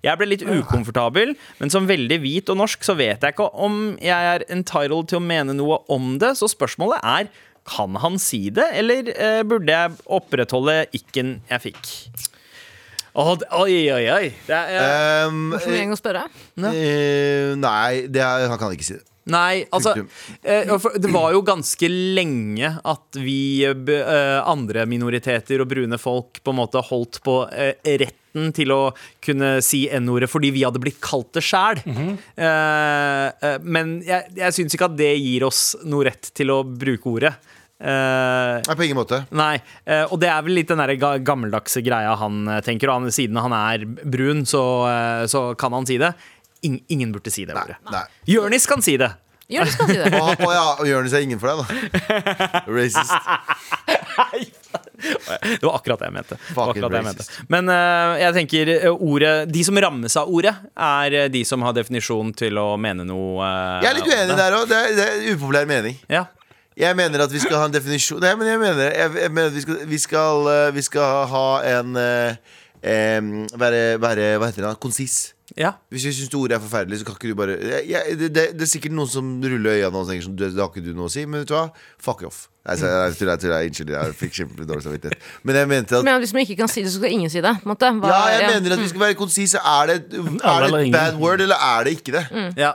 Speaker 4: Jeg ble litt ukomfortabel, men som veldig hvit og norsk så vet jeg ikke om jeg er entitled til å mene noe om det, så spørsmålet er kan han si det, eller eh, burde jeg opprettholde ikken jeg fikk? Oh, oi, oi, oi. Det er, eh,
Speaker 2: Um,
Speaker 5: Morsom gjeng å spørre.
Speaker 2: Uh, nei, det er, han kan ikke si det.
Speaker 4: Nei, altså eh, Det var jo ganske lenge at vi eh, eh, andre minoriteter og brune folk på en måte holdt på rett retten til å kunne si N-ordet fordi vi hadde blitt kalt det sjæl. men jeg, jeg syns ikke at det gir oss noe rett til å bruke ordet. Uh,
Speaker 2: Nei, på ingen måte.
Speaker 4: Nei, uh, og det er vel litt den der gammeldagse greia han eh, tenker. Og han, siden han er brun, så, eh, så kan han si det. Ing, ingen burde si det
Speaker 2: Nei,
Speaker 4: ordet.
Speaker 2: nei.
Speaker 4: Jonis kan si det.
Speaker 5: Jonis kan si det.
Speaker 2: Å å ja, og Jonis er ingen for deg, da. Racist.
Speaker 4: Det var akkurat det jeg mente. Det var akkurat det jeg mente. Men eh, jeg tenker eh, ordet De som rammes av ordet, er eh, de som har definisjon til å mene noe eh,
Speaker 2: Jeg er litt
Speaker 4: om
Speaker 2: uenig
Speaker 4: det.
Speaker 2: der òg. Det, er- det er en upopulær mening.
Speaker 4: Ja.
Speaker 2: Jeg mener at vi skal ha en definisjon Nei, men jeg mener, jeg, jeg mener at vi skal, vi skal, eh, vi skal ha en eh, em, være, være Hva heter det? da? Konsis.
Speaker 4: Ja.
Speaker 2: Hvis vi syns ordet er forferdelig, så kan ikke du bare jeg, jeg, det, det, det er sikkert noen som ruller øynene og tenker sånn Det det har ikke du noe å si, men vet du hva? Fuck off. Nei, jeg, jeg, jeg, Unnskyld, jeg fikk kjempedårlig dårlig samvittighet. Men jeg mente at
Speaker 5: Men hvis man ikke kan si det, så skal ingen si det. på Måte. Hva,
Speaker 2: Ja, jeg
Speaker 5: ja.
Speaker 2: mener at vi skal være konsise. Er det, er det et bad word, eller er det ikke det?
Speaker 4: ja.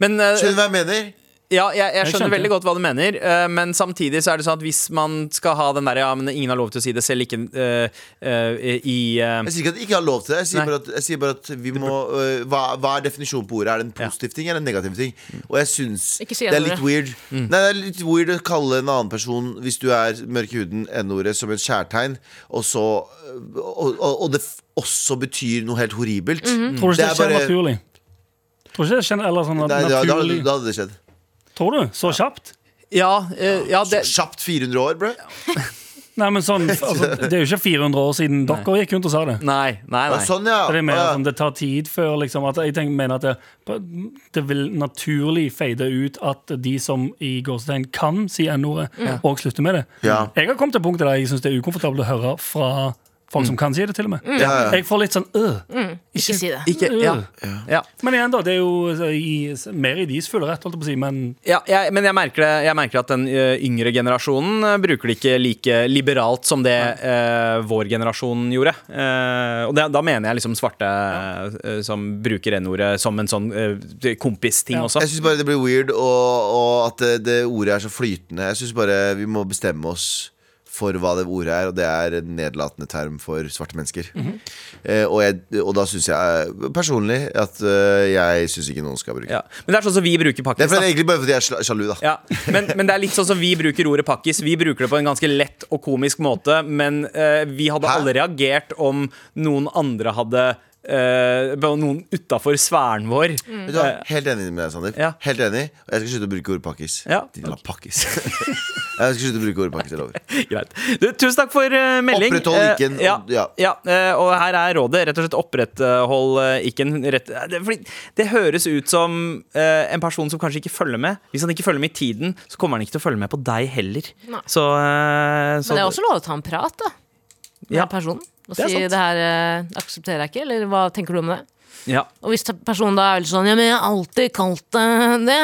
Speaker 4: Men uh,
Speaker 2: Skjønner du hva jeg mener?
Speaker 4: Ja, jeg, jeg skjønner veldig godt hva du mener, uh, men samtidig så er det sånn at hvis man skal ha den der Ja, men ingen har lov til å si det selv, ikke uh, uh, i
Speaker 2: Jeg sier ikke at de ikke har lov til det. Jeg sier, bare at, jeg sier bare at vi må hva, hva er definisjonen på ordet? Er det en positiv ting eller en negativ ting? Og jeg syns
Speaker 5: si
Speaker 2: det er litt weird Nei, det er litt weird å kalle en annen person, hvis du er mørk i huden, N-ordet som et kjærtegn, og så og, og, og det også betyr noe helt horribelt.
Speaker 3: Tror du ikke det,
Speaker 2: er
Speaker 3: skjer
Speaker 2: bare-
Speaker 3: naturlig? Tror du ikke det skjer eller sånn
Speaker 2: Nei, da, da, da hadde det skjedd.
Speaker 3: Tror du? Så kjapt?
Speaker 4: Ja, eh, ja det,
Speaker 2: Kjapt 400 år, bro.
Speaker 3: Nei, men sånn, altså, Det er jo ikke 400 år siden dere gikk rundt og sa det.
Speaker 4: Nei, nei, nei.
Speaker 2: sånn, ja.
Speaker 3: Det, er mer, sånn, det tar tid før liksom, at Jeg tenker, mener at det, det vil naturlig fade ut at de som i gåsetegn kan si N-ordet, og slutter med det.
Speaker 2: Ja.
Speaker 3: Jeg har kommet til punktet der jeg syns det er ukomfortabelt å høre fra folk som kan si det, til og med.
Speaker 2: Ja, ja.
Speaker 3: Jeg får litt sånn øh.
Speaker 5: Ikke si det.
Speaker 4: Ikke, ja. ja.
Speaker 3: Men igjen, da. Det er jo i, mer i deres fulle rett, holdt jeg på å si. Men
Speaker 4: Ja, jeg, men jeg merker, det, jeg merker at den ø, yngre generasjonen bruker det ikke like liberalt som det ø, vår generasjon gjorde. Uh, og det, da mener jeg liksom svarte ø, som bruker N-ordet som en sånn kompisting
Speaker 3: Ja.
Speaker 4: også.
Speaker 2: Jeg syns bare det blir weird, og, og at det, det ordet er så flytende. Jeg syns bare vi må bestemme oss for hva det ordet er, og det er en nedlatende term for svarte mennesker. eh, og, jeg, og da syns jeg personlig at eh, jeg syns ikke noen skal bruke.
Speaker 4: Ja. Men det er sånn som vi bruker
Speaker 2: Det er for, egentlig bare fordi jeg er sjalu, da.
Speaker 4: Ja, men, men det er litt sånn som vi bruker ordet pakkis. Vi bruker det på en ganske lett og komisk måte, men eh, vi hadde
Speaker 2: Hæ?
Speaker 4: alle reagert om noen andre hadde eh, Noen utafor sfæren vår.
Speaker 2: Vet du hva? Helt enig med deg, Sander.
Speaker 4: Ja.
Speaker 2: Helt enig Og jeg skal slutte å bruke ordet pakkis.
Speaker 4: Ja.
Speaker 2: Din jævla pakkis. jeg skal slutte å bruke ordet pakkis. Jeg lover.
Speaker 4: Greit. Du, tusen takk for uh, melding.
Speaker 2: Oppretthold
Speaker 4: Eh,
Speaker 2: ikke-en,
Speaker 4: ja,
Speaker 2: og- ja.
Speaker 4: ja, eh, og her er rådet. Rett og slett oppretthold eh, ikke-en. Rett, eh, det, fordi det høres ut som eh, en person som kanskje ikke følger med. Hvis han ikke følger med i tiden, så kommer han ikke til å følge med på deg heller. Så, eh, så
Speaker 5: Men det er også lov å ta en prat, da. Med
Speaker 4: Ja.
Speaker 5: personen. Og
Speaker 4: er
Speaker 5: si det her eh, aksepterer jeg ikke, eller hva tenker du om det?
Speaker 4: ja.
Speaker 5: Og hvis personen da er veldig sånn Ja, men jeg har alltid kalt det det.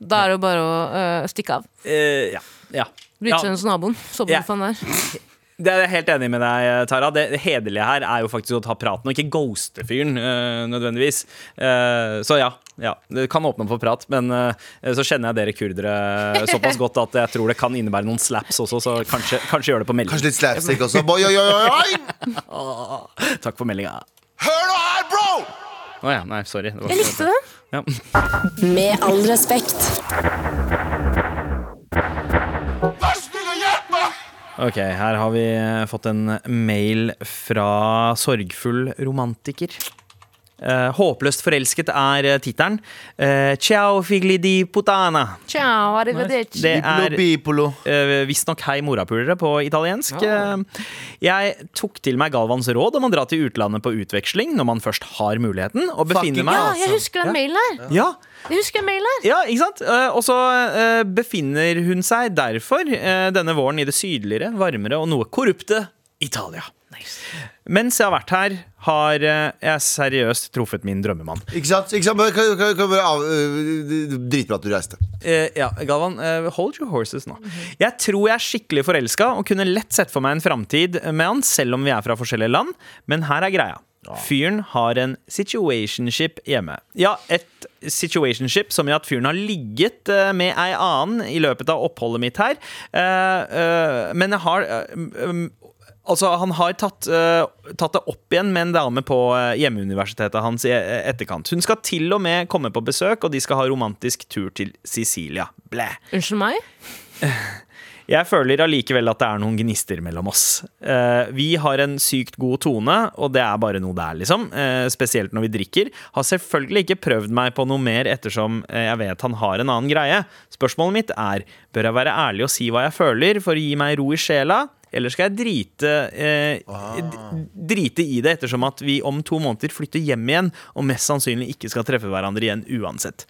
Speaker 5: Da er det jo bare å eh, stikke av.
Speaker 4: Eh, ja. ja.
Speaker 5: Bryte seg inn hos naboen. Så på
Speaker 4: Ja.
Speaker 5: faen der.
Speaker 4: Det er jeg helt enig med deg, Tara. Det hederlige her er jo faktisk å ta praten, og ikke ghoste fyren eh, nødvendigvis. Eh, så ja, ja, det kan åpne opp for prat, men eh, så kjenner jeg dere kurdere såpass godt at jeg tror det kan innebære noen slaps også, så kanskje, kanskje gjør det på melding.
Speaker 2: Kanskje litt slapstick også. Boy, oi, oi, oi, oi!
Speaker 4: Takk for meldinga.
Speaker 2: Hør nå her, bro!
Speaker 4: Å ja, nei, sorry. Det var
Speaker 5: Jeg likte det.
Speaker 4: Ja.
Speaker 1: Med all respekt.
Speaker 2: Vær så snill og hjelp meg!
Speaker 4: Ok, her har vi fått en mail fra sorgfull romantiker. Eh, håpløst forelsket er uh, tittelen. Uh, ciao figli di putana.
Speaker 5: Ciao, arrivederci.
Speaker 4: Det er uh, visstnok hei morapulere på italiensk. Uh, jeg tok til meg Galvans råd om å dra til utlandet på utveksling når man først har muligheten, og befinner meg
Speaker 5: Ja, jeg husker den mailen her.
Speaker 4: ja,
Speaker 5: Jeg husker mailen her.
Speaker 4: ja, ikke sant? Eh, og så eh, befinner hun seg derfor eh, denne våren i det sydligere, varmere og noe korrupte Italia. Mens jeg har vært her, har eh, jeg seriøst truffet min drømmemann.
Speaker 2: Ikke sant? Ikke sant? Kan, kan, kan bare av, øh, Dritbra at du reiste.
Speaker 4: Eh, ja, Galvan, eh, hold your horses nå. Jeg tror jeg er skikkelig forelska og kunne lett sett for meg en framtid med han, selv om vi er fra forskjellige land. Men her er greia. Fyren har en situationship hjemme. Ja, et situationship som i at fyren har ligget eh, med ei annen i løpet av oppholdet mitt her. Eh, eh, men jeg har Altså, Han har tatt, uh, tatt det opp igjen med en dame på eh, hjemmeuniversitetet hans i eh, etterkant. Hun skal til og med komme på besøk, og de skal ha romantisk tur til Sicilia. Blæ.
Speaker 5: Unnskyld meg?
Speaker 4: Jeg føler allikevel at det er noen gnister mellom oss. Uh, vi har en sykt god tone, og det er bare noe der, liksom. Uh, spesielt når vi drikker. Har selvfølgelig ikke prøvd meg på noe mer ettersom jeg vet han har en annen greie. Spørsmålet mitt er bør jeg være ærlig og si hva jeg føler for å gi meg ro i sjela? Eller skal jeg drite, eh, ah. drite i det ettersom at vi om to måneder flytter hjem igjen og mest sannsynlig ikke skal treffe hverandre igjen uansett?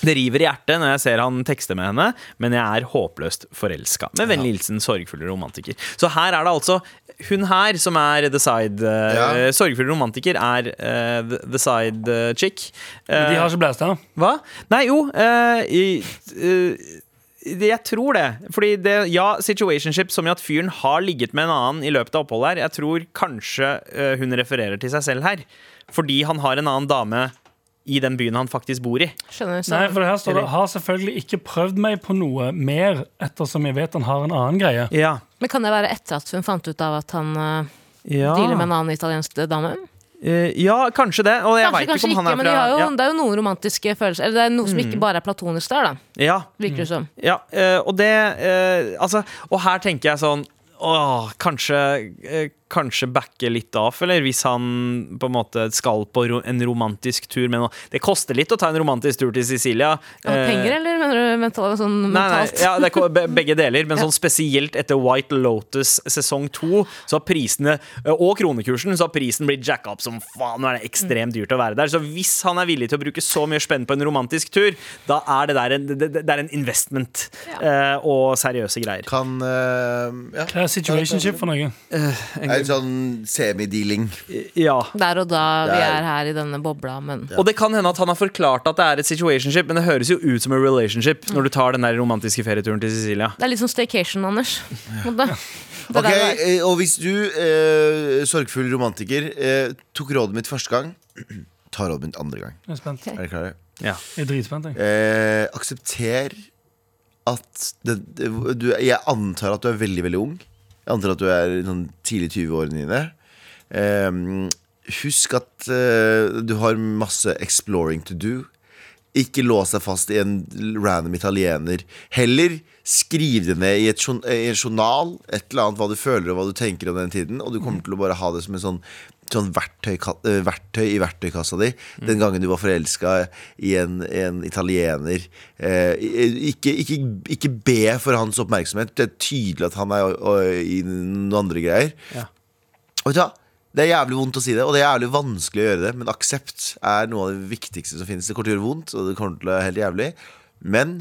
Speaker 4: Det river i hjertet når jeg ser han tekste med henne, men jeg er håpløst forelska. Med vennlig hilsen sorgfull romantiker. Så her er det altså hun her som er the side eh,
Speaker 2: Ja.
Speaker 4: Sorgfull romantiker er uh, the, side eh, chick.
Speaker 3: de har ikke blæst her.
Speaker 4: Hva? Nei, jo eh, i, eh, Jeg tror det. Fordi det, ja, situationship som i at fyren har ligget med en annen i løpet av oppholdet her. Jeg tror kanskje eh, hun refererer til seg selv her. Fordi han har en annen dame i den byen han faktisk bor i.
Speaker 5: Skjønner?
Speaker 3: Nei,
Speaker 5: for
Speaker 3: for her står det Har selvfølgelig ikke prøvd meg på noe mer, ettersom jeg vet han har en annen greie.
Speaker 4: Ja.
Speaker 5: men kan det være etter at hun fant ut av at han uh,
Speaker 4: Ja.
Speaker 5: dealer med en annen italiensk dame?
Speaker 4: Eh, ja, kanskje det. Og jeg
Speaker 5: Kanskje,
Speaker 4: ikke om han er
Speaker 5: men de har jo,
Speaker 4: ja. Mm.
Speaker 5: det er jo noen romantiske følelser. Eller det er noe som ikke bare er platonisk der, da.
Speaker 4: Ja,
Speaker 5: Virker det som.
Speaker 4: ja eh, og det eh, Altså, og her tenker jeg sånn Åh, kanskje, kanskje backe litt av, eller hvis han på en måte skal på en romantisk tur med noe Det koster litt å ta en romantisk tur til Sicilia.
Speaker 5: Ja,
Speaker 4: Eh,
Speaker 5: penger, eller mener du mental, sånn
Speaker 4: Nei, nei, ja, det er begge deler, men sånn spesielt etter White Lotus sesong to, så har prisene, og kronekursen, så har prisen blitt jacka opp som faen. Nå er det ekstremt dyrt å være der. Så hvis han er villig til å bruke så mye spenn på en romantisk tur, da er det der en, det, det er en investment ja. og seriøse greier.
Speaker 2: Kan uh, ja.
Speaker 3: Hva er situationship for noe?
Speaker 2: En sånn semidealing.
Speaker 4: Ja.
Speaker 5: Der og da vi
Speaker 2: er-
Speaker 5: er her i denne bobla, men
Speaker 4: Og det kan hende at han har forklart at det er et situationship, men det høres jo ut som en relationship når du tar den der romantiske ferieturen til Sicilia.
Speaker 5: det er litt som staycation, Anders. Ja. det- det
Speaker 2: Ok,
Speaker 5: der var-
Speaker 2: eh, Og hvis du, eh, sorgfull romantiker, eh, tok rådet mitt første gang, ta rådet mitt andre gang.
Speaker 3: Jeg er spent.
Speaker 2: Er dere klare?
Speaker 4: Ja.
Speaker 3: Jeg er dritspent. Jeg.
Speaker 2: Eh, aksepter at det, det, du, Jeg antar at du er veldig, veldig ung. Jeg antar at du er i sånn tidlig 20-årene dine. Eh, husk at eh, du har masse exploring to do. Ikke lås deg fast i en random italiener. Heller skriv det ned i, et, i en journal, et eller annet hva du føler og hva du tenker om den tiden, og du kommer til å bare ha det som en sånn Sånn verktøy, verktøy i verktøykassa di. Den gangen du var forelska i en, en italiener. Eh, ikke, ikke, ikke be for hans oppmerksomhet. Det er tydelig at han er i noen andre greier.
Speaker 4: Ja.
Speaker 2: Og vet du hva? Det er jævlig vondt å si det, og det er jævlig vanskelig å gjøre det. Men aksept er noe av det viktigste som finnes. Det kommer til å gjøre vondt, og det kommer til å være helt jævlig. Men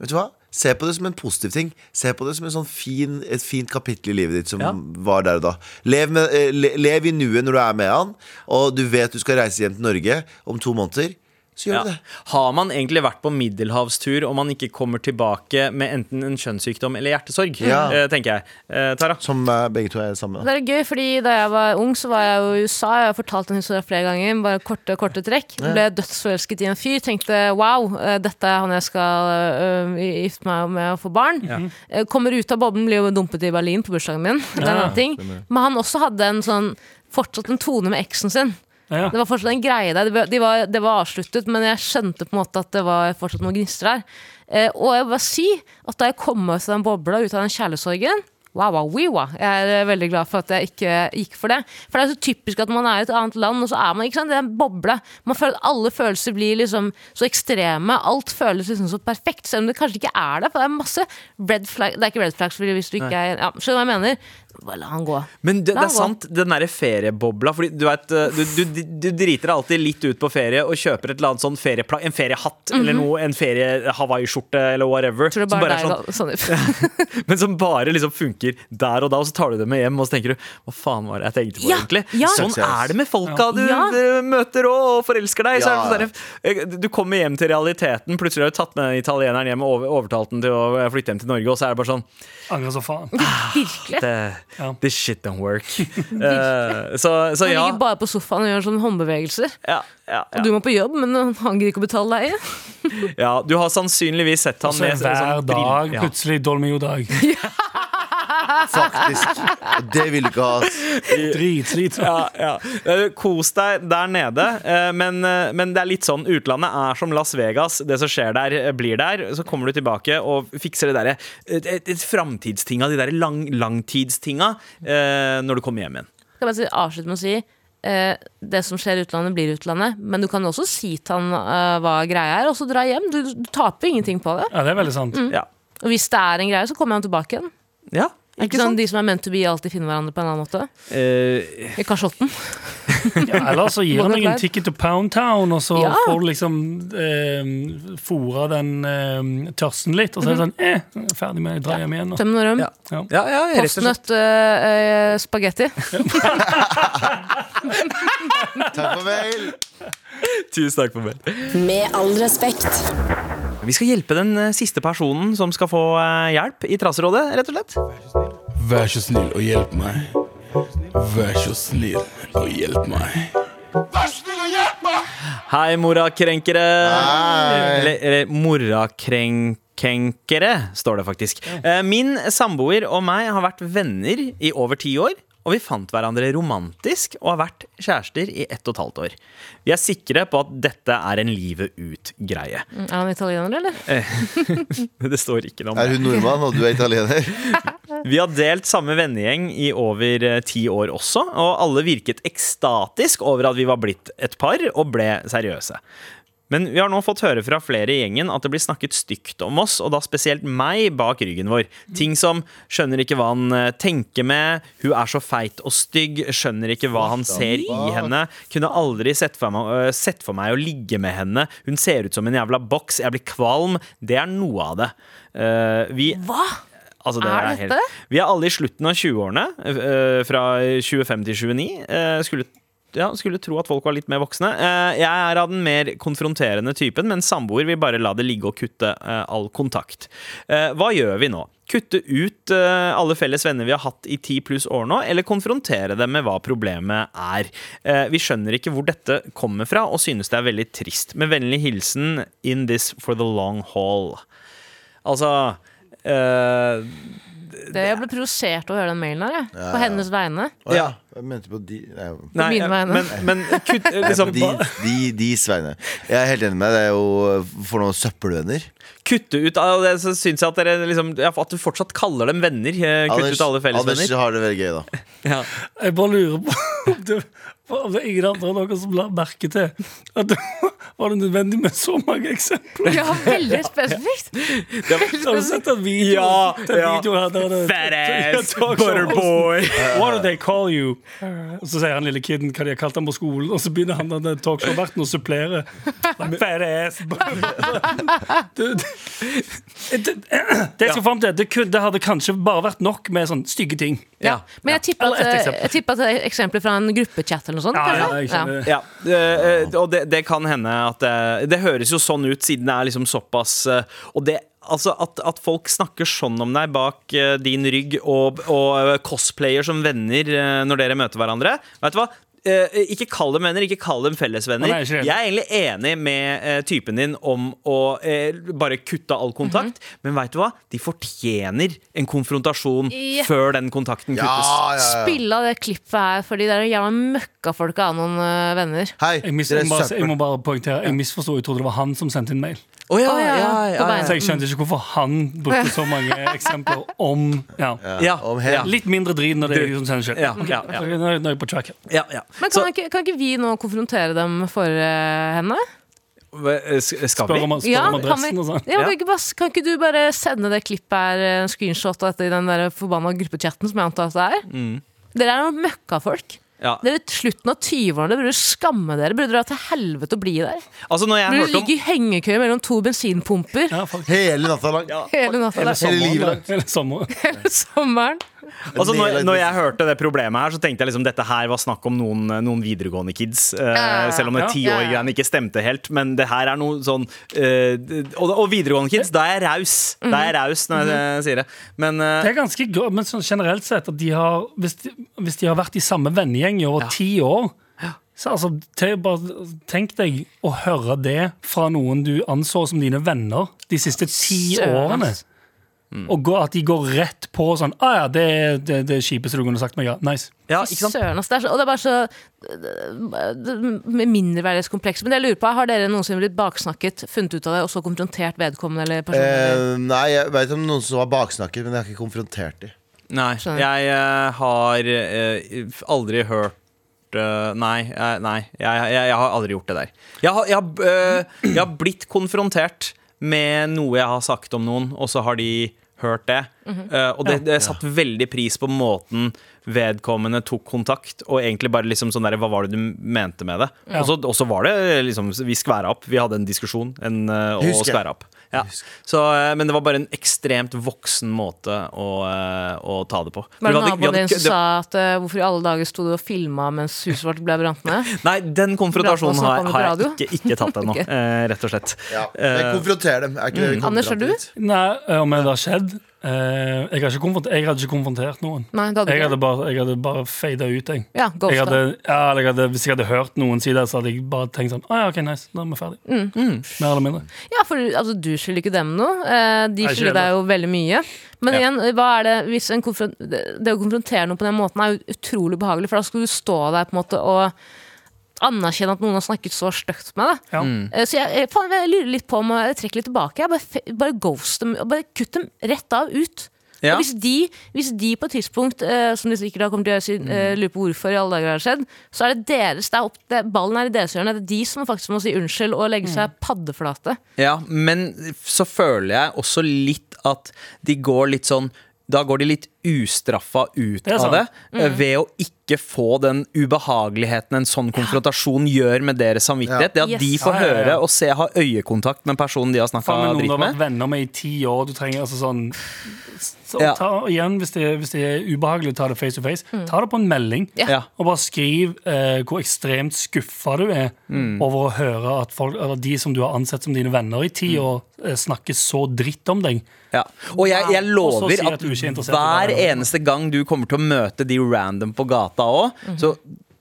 Speaker 2: vet du hva? Se på det som en positiv ting. Se på det som en sånn fin, et fint kapittel i livet ditt som
Speaker 4: Ja.
Speaker 2: var der og da. Lev, med, eh, le, lev i nuet når du er med han, og du vet du skal reise hjem til Norge om to måneder. Så gjør
Speaker 4: Ja.
Speaker 2: du det.
Speaker 4: Har man egentlig vært på middelhavstur om man ikke kommer tilbake med enten en kjønnssykdom eller hjertesorg?
Speaker 2: Ja.
Speaker 4: Eh, tenker jeg. Eh, Tara?
Speaker 2: Som eh, begge to er sammen.
Speaker 5: Det er gøy, fordi Da jeg var ung, så var jeg jo i USA. Jeg har fortalt den historien flere ganger. Bare korte korte trekk. Ble dødsforelsket i en fyr. Tenkte wow, dette er han jeg skal uh, gifte meg med og få barn. Ja. Kommer ut av boblen, blir jo dumpet i Berlin på bursdagen min. Det er en annen ting. Men han også hadde en sånn fortsatt en tone med eksen sin.
Speaker 3: Ja.
Speaker 5: Det var fortsatt en greie der. Det var, det var avsluttet, men jeg skjønte på en måte at det var fortsatt noen gnister der. Eh, og jeg vil bare si at da jeg kom ut av den bobla, ut av den kjærlighetssorgen Wow, wow, wow. Jeg er eh, veldig glad for at jeg ikke gikk for det. For det er så typisk at man er i et annet land, og så er man ikke sant, det er en boble. Man føler at alle følelser blir liksom så ekstreme. Alt føles liksom så perfekt, selv om det kanskje ikke er det. For det er masse red flag Det er ikke red flags hvis du ikke er ja, Skjønner du hva jeg mener? Bare la han gå.
Speaker 4: Men det, det er sant, den derre feriebobla. Fordi du, vet, eh, du, du, du driter deg alltid litt ut på ferie og kjøper et eller annet sånn ferieplagg, en feriehatt eller noe, en ferie-Hawaii-skjorte eller whatever.
Speaker 5: Mhm. Tror det bare
Speaker 4: bare
Speaker 5: er
Speaker 4: sånn,
Speaker 5: sånn,
Speaker 4: men som bare liksom funker der og da, og så tar du det med hjem og så tenker du hva faen var det jeg tenkte på
Speaker 5: Ja,
Speaker 4: egentlig?
Speaker 5: ja.
Speaker 4: Sånn er det med folka du
Speaker 5: Ja.
Speaker 4: eh, møter og, og forelsker deg. Så er det sånn eh, du kommer hjem til realiteten, plutselig har du tatt med den italieneren hjem og overtalt den til å eh, flytte hjem til Norge, og så er det bare sånn
Speaker 3: Angrer så faen.
Speaker 5: Virkelig.
Speaker 4: det,
Speaker 3: Ja.
Speaker 4: This shit don't work. Så, så
Speaker 5: Han
Speaker 4: ja.
Speaker 5: ligger bare på sofaen og gjør sånne håndbevegelser.
Speaker 4: ja, ja, ja.
Speaker 5: Og du må på jobb, men han gidder ikke å betale leie.
Speaker 4: Ja, du har sannsynligvis sett han
Speaker 3: Også
Speaker 4: med
Speaker 3: hver
Speaker 4: sånn
Speaker 3: dag
Speaker 4: Ja.
Speaker 3: plutselig Dolmio-dag.
Speaker 2: Faktisk. Det vil du ikke ha. drit
Speaker 3: Dritslitsomt.
Speaker 4: Ja, ja. Kos deg der nede, eh, men, eh, men det er litt sånn utlandet er som Las Vegas. Det som skjer der, eh, blir der. Så kommer du tilbake og fikser det derre framtidstinga, de der lang, langtidstinga, når du kommer hjem igjen.
Speaker 5: Skal bare si, avslutte med å si eh, det som skjer i utlandet, blir i utlandet. Men du kan også si til han hva greia er, og så dra hjem. Du, du taper ingenting på det.
Speaker 3: Ja, det er veldig sant.
Speaker 4: Ja.
Speaker 5: Og hvis det er en greie, så kommer han tilbake igjen.
Speaker 4: ja.
Speaker 5: Ikke sånn, De som er meant to be, alltid finner hverandre på en annen måte.
Speaker 4: Uh,
Speaker 5: I kasjotten.
Speaker 3: Ja, eller så gir han deg en ticket to Pound Town, og så
Speaker 5: Ja.
Speaker 3: får du liksom eh, fora den eh, tørsten litt, og så er det sånn eh, ferdig med dra hjem igjen. nå.
Speaker 5: Tøm noe røm.
Speaker 4: Ja. ja, ja.
Speaker 5: Postnøtt eh, eh, spagetti.
Speaker 2: Takk for mail.
Speaker 4: Tusen takk for meg.
Speaker 1: Med all respekt.
Speaker 4: Vi skal hjelpe den eh, siste personen som skal få eh, hjelp i Traserådet, rett og slett.
Speaker 7: Vær så snill og hjelp meg. Vær så snill og hjelp meg.
Speaker 4: Hei, morakrenkere.
Speaker 2: Hei.
Speaker 4: Eller, eller morakrenkenkere, står det faktisk. Eh, Min samboer og meg har vært venner i over ti år. Og vi fant hverandre romantisk og har vært kjærester i ett og et halvt år. Vi er sikre på at dette er en livet ut-greie.
Speaker 5: Er han italiener, eller?
Speaker 4: Det står ikke noe om det.
Speaker 2: Er hun nordmann, og du er italiener?
Speaker 4: Vi har delt samme vennegjeng i over eh, ti år også, og alle virket ekstatisk over at vi var blitt et par og ble seriøse. Men vi har nå fått høre fra flere i gjengen at det blir snakket stygt om oss, og da spesielt meg bak ryggen vår. Ting som 'skjønner ikke hva han eh, tenker med', 'hun er så feit og stygg', 'skjønner ikke hva han ser i henne', 'kunne aldri sett for, meg, øh, sett for meg å ligge med henne', 'hun ser ut som en jævla boks', 'jeg blir kvalm'. Det er noe av det. Uh, vi
Speaker 5: Hva?
Speaker 4: Altså, det
Speaker 5: Er
Speaker 4: er
Speaker 5: dette?
Speaker 4: helt, vi er alle i slutten av 20-årene, uh, fra 25 til 29. Uh, skulle, ja, skulle tro at folk var litt mer voksne. Eh, jeg er av den mer konfronterende typen, men samboer vil bare la det ligge og kutte eh, all kontakt. Eh, hva gjør vi nå? Kutte ut alle felles venner vi har hatt i ti pluss år nå, eller konfrontere dem med hva problemet er? Vi skjønner ikke hvor dette kommer fra, og synes det er veldig trist. Med vennlig hilsen In this for the long haul. Altså eh,
Speaker 5: Det jeg ble provosert av å høre den mailen her, jeg. På hennes vegne.
Speaker 2: Å ja. Jeg mente på de Nei,
Speaker 4: Nei,
Speaker 5: mine vegne.
Speaker 4: men, men kutt, liksom,
Speaker 2: de, de, de sveine. Jeg er helt enig med deg. Det er jo for noen søppelvenner.
Speaker 4: kutte ut av det, så syns jeg at dere liksom At du fortsatt kaller dem venner. eh, Kutte
Speaker 2: Anders,
Speaker 4: ut alle
Speaker 2: Anders har det veldig gøy, da.
Speaker 4: Ja.
Speaker 3: Jeg bare lurer på om det, om det er ingen andre enn dere som la merke til at det var det nødvendig med så mange eksempler.
Speaker 5: Ja, veldig spesifikt.
Speaker 3: Har du sett den videoen?
Speaker 4: Ja, ja. Fat-ass
Speaker 3: Ja,
Speaker 4: butterboy.
Speaker 3: What do they call you? Og så sier han lille kiden hva de har kalt ham på skolen, og så begynner han den talkshow-verten å supplere. Fatass, Fat ass. Det, det, det, det jeg skal frem til, det, det hadde kanskje bare vært nok med sånn stygge ting.
Speaker 4: Ja.
Speaker 5: Men jeg tipper at, jeg tipper at det er eksempler fra en gruppechat eller noe sånt.
Speaker 3: Ja, ja,
Speaker 5: kanskje?
Speaker 4: Ja, eh, eh, og det, det kan hende at det, det høres jo sånn ut, siden det er liksom såpass eh, Og det Altså at, at folk snakker sånn om deg bak uh, din rygg, og, og uh, cosplayer som venner uh, når dere møter hverandre. Vet du hva? Eh, ikke kall dem venner, ikke kall dem fellesvenner.
Speaker 3: Nei.
Speaker 4: Jeg er egentlig enig med uh, typen din om å uh, bare kutte all kontakt,
Speaker 3: Mhm.
Speaker 4: men veit du hva? De fortjener en konfrontasjon
Speaker 5: yeah.
Speaker 4: før den kontakten kuttes.
Speaker 2: ja, ja.
Speaker 5: Spill av det klippet her, fordi det er jævla møkkafolk av noen uh, venner.
Speaker 2: Hei,
Speaker 3: Jeg, mis, jeg, må bare, jeg må bare poengtere, jeg misforsto. Jeg trodde det var han som sendte inn mail.
Speaker 4: Oh, ja,
Speaker 5: oh, ja,
Speaker 4: ja, ja.
Speaker 3: Så jeg skjønte ikke hvorfor han brukte så mange eksempler om ja.
Speaker 4: ja.
Speaker 2: Om
Speaker 4: ja.
Speaker 3: Litt mindre drit når det er jeg som sender sjøl.
Speaker 4: Ja, ja, ja.
Speaker 3: Nå er jeg på track her.
Speaker 4: ja, ja.
Speaker 5: Men
Speaker 4: Så-
Speaker 5: kan, ikke, kan ikke vi nå konfrontere dem for uh, henne?
Speaker 4: Eh, Skal
Speaker 3: Spør
Speaker 4: vi?
Speaker 3: om, spør
Speaker 5: Ja,
Speaker 3: om
Speaker 5: kan,
Speaker 3: adressen
Speaker 5: vi,
Speaker 3: og sånn.
Speaker 5: ja,
Speaker 4: Ja.
Speaker 5: kan, ikke, bare- kan ikke du bare sende det klippet her, screenshot av dette i den der forbanna gruppechatten som jeg antar at det er?
Speaker 4: Mm.
Speaker 5: Dere er noen møkkafolk.
Speaker 4: Ja.
Speaker 5: Dere er slutten av 20-årene. Dere burde skamme dere. Burde dra til helvete og bli der.
Speaker 4: Altså, når jeg
Speaker 5: Burde
Speaker 4: ligge om
Speaker 5: i hengekøye mellom to bensinpumper
Speaker 3: Ja.
Speaker 2: Hele natta lang.
Speaker 5: hele natta.
Speaker 3: Hele
Speaker 5: der.
Speaker 3: sommeren.
Speaker 2: livet langt.
Speaker 3: Hele sommeren.
Speaker 5: Hele sommeren.
Speaker 4: Altså, når, når jeg hørte det problemet her, så tenkte jeg liksom dette her var snakk om noen, noen videregående kids.
Speaker 5: Uh,
Speaker 4: selv om det
Speaker 3: Ja.
Speaker 4: tiårgreiene ikke stemte helt. Men det her er noe sånn uh, og, og videregående kids, da er jeg raus. Da er jeg raus når jeg eh, sier det. Men uh,
Speaker 3: Det er ganske godt, men sånn generelt sett at de har Hvis de, hvis de har vært i samme vennegjeng i over ti år så altså, bare, Tenk deg å høre det fra noen du anså som dine venner de siste ti årene.
Speaker 5: Ass.
Speaker 3: Og gå, at de går rett på sånn ah, ja, det er det, det kjipeste du kunne sagt meg. Ja, nice.
Speaker 4: ja, ikke sant?
Speaker 5: Søren, altså, Det er så, og det er bare så Med mindreverdighetskompleks. Men det jeg lurer på, har dere noensinne blitt baksnakket, funnet ut av det, og så konfrontert vedkommende eller personen?
Speaker 2: Eh, nei, jeg vet om noen som har baksnakket, men jeg har ikke konfrontert dem.
Speaker 4: Nei,
Speaker 5: Skjønner.
Speaker 4: jeg uh, har uh, aldri hørt eh, Nei, nei jeg, jeg, jeg har aldri gjort det der. Jeg har, jeg, har, jeg har blitt konfrontert med noe jeg har sagt om noen, og så har de hørt det. Eh, og det, det satt veldig pris på måten vedkommende tok kontakt, og egentlig bare liksom sånn der, Hva var det du mente med det?
Speaker 3: Ja.
Speaker 4: Og så- var det liksom Vi skværa opp. Vi hadde en diskusjon en, uh, og skværa opp. Ja. Så, eh, men det var bare en ekstremt voksen måte å, eh, å ta det på.
Speaker 5: Var det naboen din som sa at uh, hvorfor i alle dager sto du og filma mens huset vårt ble brant ned?
Speaker 4: Nei, den konfrontasjonen har, har jeg ikke, ikke tatt ennå,
Speaker 5: okay.
Speaker 4: eh, rett og slett.
Speaker 2: Jeg konfronter dem. Er ikke det vi kommer
Speaker 5: Anders, har du?
Speaker 3: Nei, om det har skjedd Eh, jeg, har ikke jeg hadde ikke konfrontert noen.
Speaker 5: Nei, det hadde
Speaker 3: Jeg
Speaker 5: ikke
Speaker 3: hadde bare, jeg hadde bare fada ut, jeg.
Speaker 5: Ja,
Speaker 3: jeg hadde, ja, jeg hadde, hvis jeg hadde hørt noen si det, så hadde jeg bare tenkt sånn ah, ja, ok, nice, da er vi ferdig.
Speaker 5: Mm.
Speaker 3: Mer eller mindre.
Speaker 5: Ja, for altså, du skylder ikke dem noe. Eh, de skylder deg jo veldig mye. Men
Speaker 4: Ja.
Speaker 5: igjen, hva er det hvis en det det å konfrontere noen på den måten er jo utrolig behagelig, for da skal du stå der på en måte og anerkjenne at noen har snakket så stygt med deg.
Speaker 3: Ja.
Speaker 5: Mm. Så jeg, jeg, faen, jeg lurer litt på om jeg trekker litt tilbake. Jeg bare, bare ghost dem, bare kutt dem rett av ut.
Speaker 4: Ja.
Speaker 5: Og hvis, de, hvis de på et tidspunkt, uh, som de sikkert da kommer til å si- eh, lurer på hvorfor i alle dager har det skjedd, så er det deres, det er opp, det, ballen er i deres hjørne. Det er de som faktisk må si unnskyld og legge seg paddeflate.
Speaker 4: Ja, men så føler jeg også litt at de går litt sånn da går de litt ustraffa ut
Speaker 3: Det
Speaker 4: av det, mm. ved å ikke få den ubehageligheten en sånn konfrontasjon gjør med deres samvittighet. Det at
Speaker 5: Yes.
Speaker 4: de får
Speaker 3: Ja, ja, ja.
Speaker 4: høre og se, ha øyekontakt med personen de har snakka
Speaker 3: dritt med. noen har
Speaker 4: med.
Speaker 3: vært venner med i ti år. Du trenger altså sånn så
Speaker 4: Ja.
Speaker 3: ta, Igjen, hvis det, hvis det er ubehagelig, ta det face to face. Ta det på en melding.
Speaker 5: Ja.
Speaker 4: Ja.
Speaker 3: Og bare skriv eh, hvor ekstremt skuffa du er
Speaker 4: Mm.
Speaker 3: over å høre at folk, eller de som du har ansett som dine venner i
Speaker 4: Mm.
Speaker 3: ti år, eh, snakker så dritt om deg.
Speaker 4: Ja. Og jeg, jeg lover
Speaker 3: og
Speaker 4: at
Speaker 3: at du
Speaker 4: hver
Speaker 3: det.
Speaker 4: eneste gang du kommer til å møte de random på gata òg, så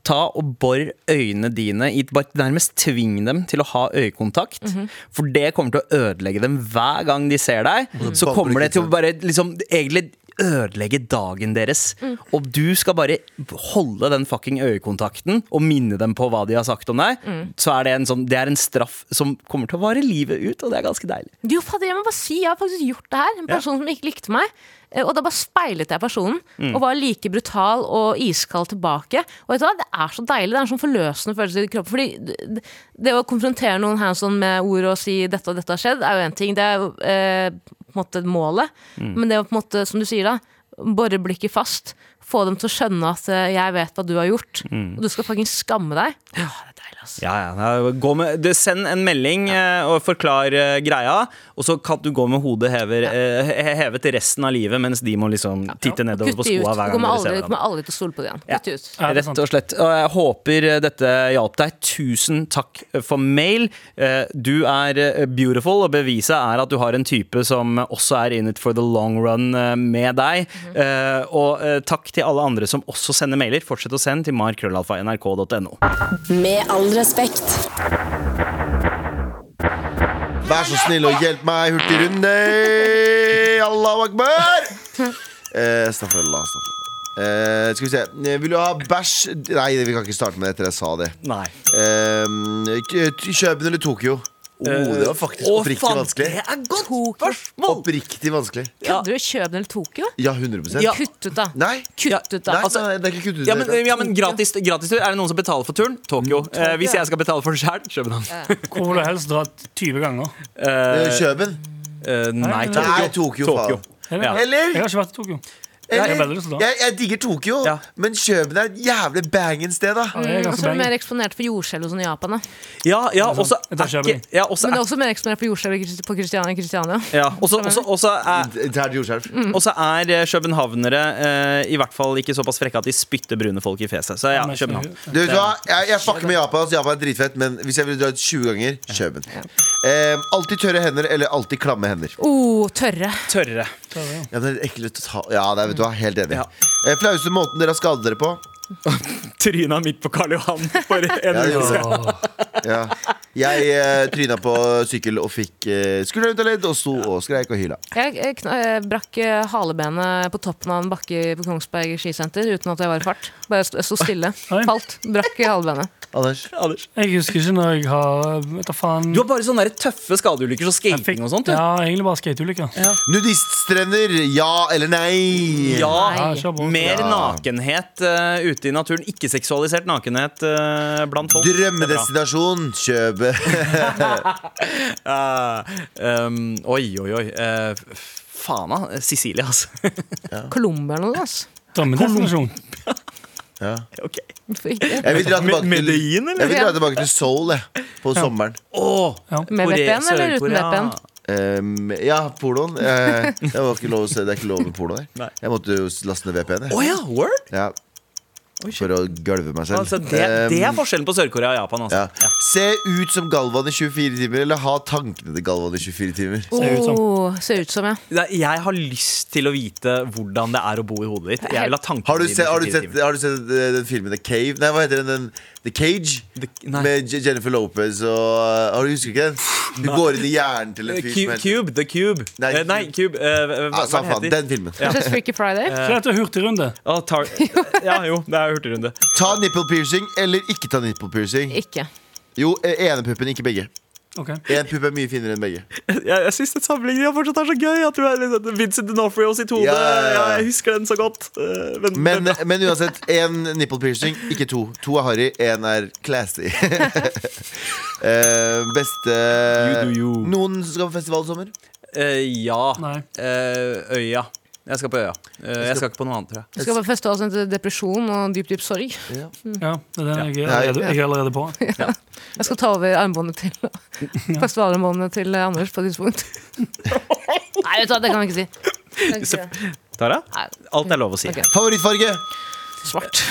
Speaker 4: ta og bor øynene dine i Bare nærmest tving dem til å ha øyekontakt. For det kommer til å ødelegge dem hver gang de ser deg. Så kommer det til å bare liksom egentlig ødelegge dagen deres. Og du skal bare holde den fucking øyekontakten og minne dem på hva de har sagt om deg. Så er det en sånn Det er en straff som kommer til å vare livet ut, og det er ganske deilig.
Speaker 5: Jo, fader, jeg må bare si, jeg har faktisk gjort det her. En person som ikke likte meg. eh, Og da bare speilet jeg personen og var like brutal og iskald tilbake. Og vet du hva, det er så deilig. Det er en sånn forløsende følelse i kroppen. Fordi det- det å konfrontere noen hands on med ord og si 'dette og dette har skjedd', er jo én ting. Det er eh, på en måte målet. Men det å på en måte, som du sier da, bore blikket fast. Få dem til å skjønne at eh, 'jeg vet hva du har gjort', og du skal faktisk skamme deg. Ja, altså.
Speaker 4: Ja, ja, ja, gå med, du, Send en melding eh, og forklar uh, greia, og så kan du gå med hodet hever, he- hevet resten av livet mens de må liksom titte nedover på skoa hver gang dere ser
Speaker 5: du kommer aldri til å stole på det igjen.
Speaker 4: Ja.
Speaker 5: Ut.
Speaker 3: Ja,
Speaker 4: Rett og slett. Og jeg håper dette hjalp deg. Tusen takk for mail. Uh, Du er beautiful, og beviset er at du har en type som også er in it for the long run med deg. Eh, Og eh, takk til alle andre som også sender mailer. Fortsett å sende til markrøllalfa.nrk.no.
Speaker 8: Med all respekt.
Speaker 2: Vær så snill og hjelp meg, hurtigrunde! Allahu akbar! Eh, Astaghfirullah. astaghfirullah. Eh, skal vi se. Eh, Vil du ha bæsj Nei, vi kan ikke starte med det etter jeg sa det.
Speaker 4: Nei.
Speaker 2: Eh, Køben eller Tokyo? Oh, det var faktisk
Speaker 4: Å,
Speaker 2: oppriktig
Speaker 4: faen,
Speaker 2: vanskelig.
Speaker 4: Det er godt
Speaker 5: Tokyo.
Speaker 4: spørsmål!
Speaker 2: Oppriktig vanskelig.
Speaker 5: Kødder du? Kjøben eller Tokyo?
Speaker 2: Ja, 100
Speaker 4: Ja.
Speaker 5: Kutt ut, da.
Speaker 2: Nei.
Speaker 5: Kutt ut, da.
Speaker 2: Nei,
Speaker 4: Altså-
Speaker 2: nei, det er ikke kutt ut.
Speaker 4: Ja, men, ja, men gratis, tur Er det noen som betaler for turen? Tokyo. Eh, hvis jeg skal betale for den sjøl, København.
Speaker 3: Hvor vil du helst dra 20 ganger?
Speaker 2: Eh, Køben?
Speaker 4: Eh, nei,
Speaker 3: Nei,
Speaker 4: Tokyo.
Speaker 2: Nei, Tokyo?
Speaker 4: Ja.
Speaker 2: Eller?
Speaker 3: Jeg har ikke vært i Tokyo.
Speaker 2: Eller? Jeg, jeg digger Tokyo,
Speaker 4: Ja.
Speaker 2: men Køben er et jævlig banging sted, da.
Speaker 3: mm, det er
Speaker 5: Og så er du mer eksponert for jordskjelv og sånn i Japan. Da.
Speaker 4: Ja, ja, også er ikke ja, også
Speaker 5: Men det
Speaker 4: er,
Speaker 5: også mer eksponert for jordskjelv på Kristiania. Kristiania.
Speaker 4: ja, også, også, også er også er eh, københavnere eh, i hvert fall ikke såpass frekke at de spytter brune folk i fjeset. Så ja, København.
Speaker 2: Du vet hva, jeg, jeg fucker med Japan. så Japan er dritfett, men hvis jeg ville dratt 20 ganger, Køben. Eh, alltid tørre hender eller alltid klamme hender.
Speaker 5: Oh, tørre.
Speaker 4: Tørre.
Speaker 2: Ja, det er ekkelt å ta Ja, det er, vet du hva, helt enig.
Speaker 4: Ja.
Speaker 2: Eh, flaueste måten dere har skadet dere på?
Speaker 4: Tryna midt på Karl Johan for en
Speaker 2: Ja, det
Speaker 4: uke
Speaker 2: gjorde
Speaker 4: siden.
Speaker 2: Ja. Jeg eh, tryna på sykkel og fikk eh, skulderen ut av ledd og sto og skreik og hyla.
Speaker 5: Jeg eh, kn eh, brakk eh, halebenet på toppen av en bakke på Kongsberg skisenter uten at jeg var i fart. Bare sto sto stille.
Speaker 3: Oi.
Speaker 5: Falt. Brakk halebenet.
Speaker 2: Anders?
Speaker 4: Anders.
Speaker 3: Jeg husker ikke når jeg har Vet du, faen.
Speaker 4: Du har bare sånne der tøffe skadeulykker som skating fikk, og sånt. Du.
Speaker 3: Ja, egentlig bare skateulykker.
Speaker 2: Nudiststrender, ja eller nei?
Speaker 4: Ja,
Speaker 3: Ja.
Speaker 4: Mer
Speaker 2: Ja.
Speaker 4: nakenhet uh, ute i naturen. Ikke-seksualisert nakenhet uh, blant folk.
Speaker 2: Drømmedestinasjon, Kjøbe.
Speaker 4: uh, um, oi, oi, oi. Uh, faen, da. Sicilia, altså.
Speaker 5: Colombia eller noe. Altså.
Speaker 3: Drømmedestinasjon.
Speaker 2: Ja.
Speaker 4: Ok.
Speaker 5: Hvorfor ikke?
Speaker 2: Jeg vil dra tilbake til,
Speaker 4: Medellin, eller?
Speaker 2: jeg vil dra tilbake til Seoul jeg, på sommeren.
Speaker 4: Åh,
Speaker 5: Med
Speaker 4: Kore-
Speaker 5: VPN eller uten
Speaker 4: Sør-Korea.
Speaker 5: VPN?
Speaker 2: Um, ja, pornoen. Eh, det, var ikke lov å se, det er ikke lov med porno der.
Speaker 4: Nei.
Speaker 2: Jeg måtte jo laste ned VPN.
Speaker 4: Å ja, word?
Speaker 2: Ja. For å gølve meg selv.
Speaker 4: Altså, det, det er
Speaker 2: Um,
Speaker 4: forskjellen på Sør-Korea og Japan. Altså.
Speaker 2: ja. Se ut som Galvan i 24 timer, eller ha tankene til Galvan i 24 timer.
Speaker 3: Se ut som.
Speaker 5: Oh, ser ut som, ja.
Speaker 4: Jeg har lyst til å vite hvordan det er å bo i hodet ditt. Jeg vil ha tankene
Speaker 2: Har du,
Speaker 4: dine
Speaker 2: sett, har, du
Speaker 4: 24
Speaker 2: sett,
Speaker 4: timer.
Speaker 2: har du sett eh, den filmen The Cave? Nei, hva heter den? den The Cage?
Speaker 4: The- nei.
Speaker 2: Med Jennifer Lopez og Har du Husker ikke den? Du går inn i hjernen til en fyr som
Speaker 4: Cube,
Speaker 2: heter
Speaker 4: Cube, The Cube.
Speaker 2: Nei,
Speaker 4: Eh, Nei, Cube. Uh, hva,
Speaker 2: ah,
Speaker 4: hva heter
Speaker 2: den filmen.
Speaker 5: Ja. Freaky Friday?
Speaker 3: Uh, det er hurtigrunde.
Speaker 4: Å, tar, ja, jo, det er hurtigrunde.
Speaker 2: Ta nipple piercing eller ikke ta nipple piercing.
Speaker 5: Ikke.
Speaker 2: Jo, enepuppen, ene puppen, ikke begge.
Speaker 3: Ok.
Speaker 2: Én pupp er mye finere enn begge.
Speaker 4: Jeg, jeg syns sammenligninga fortsatt er så gøy. At du er litt Vincent D'Onofrio sitt hode.
Speaker 2: Ja, ja, ja.
Speaker 4: jeg husker den så godt. eh, Men,
Speaker 2: Men, men uansett, én nipple piercing, ikke to. To er harry, én er classy. uh, beste
Speaker 4: You do you.
Speaker 2: Noen skal på festival i sommer?
Speaker 4: Uh, ja. Eh, øya. Jeg skal på Øya. Eh, jeg skal ikke på noe annet, tror jeg.
Speaker 5: Du skal på festival som heter depresjon og dyp, dyp sorg.
Speaker 3: Ja, det er den jeg, jeg, jeg er allerede på.
Speaker 5: Jeg skal ta over armbåndet til festivalarmbåndet til Anders på et tidspunkt. Nei, vet du hva, det kan vi ikke si. Ikke.
Speaker 4: Tara? Alt er lov å si.
Speaker 5: Okay.
Speaker 2: Favorittfarge?
Speaker 5: Svart.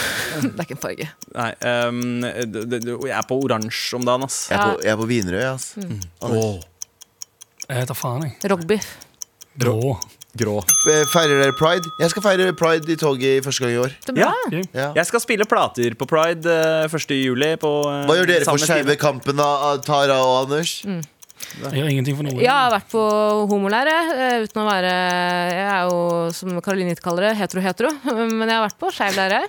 Speaker 5: Det er ikke en farge.
Speaker 4: Nei, um, det, d- d- jeg er på oransje om dagen, ass.
Speaker 2: Jeg er på, jeg er på Wienerøy, ass.
Speaker 3: Jeg heter faen, jeg.
Speaker 5: Rogbiff.
Speaker 3: Grå.
Speaker 4: Grå.
Speaker 2: Eh, Feirer dere pride? Jeg skal feire pride i toget i første gang i år.
Speaker 4: Ja.
Speaker 2: Ja.
Speaker 4: Jeg skal spille plater på Pride uh, 1. juli. På, uh,
Speaker 2: Hva gjør dere for skeive kampen, da, Tara og Anders?
Speaker 3: Jeg gjør ingenting for noe.
Speaker 5: Jeg har vært på homolære. eh, uten å være Jeg er jo, som Karoline ikke kaller det, hetero-hetero. Men jeg har vært på skeiv lære.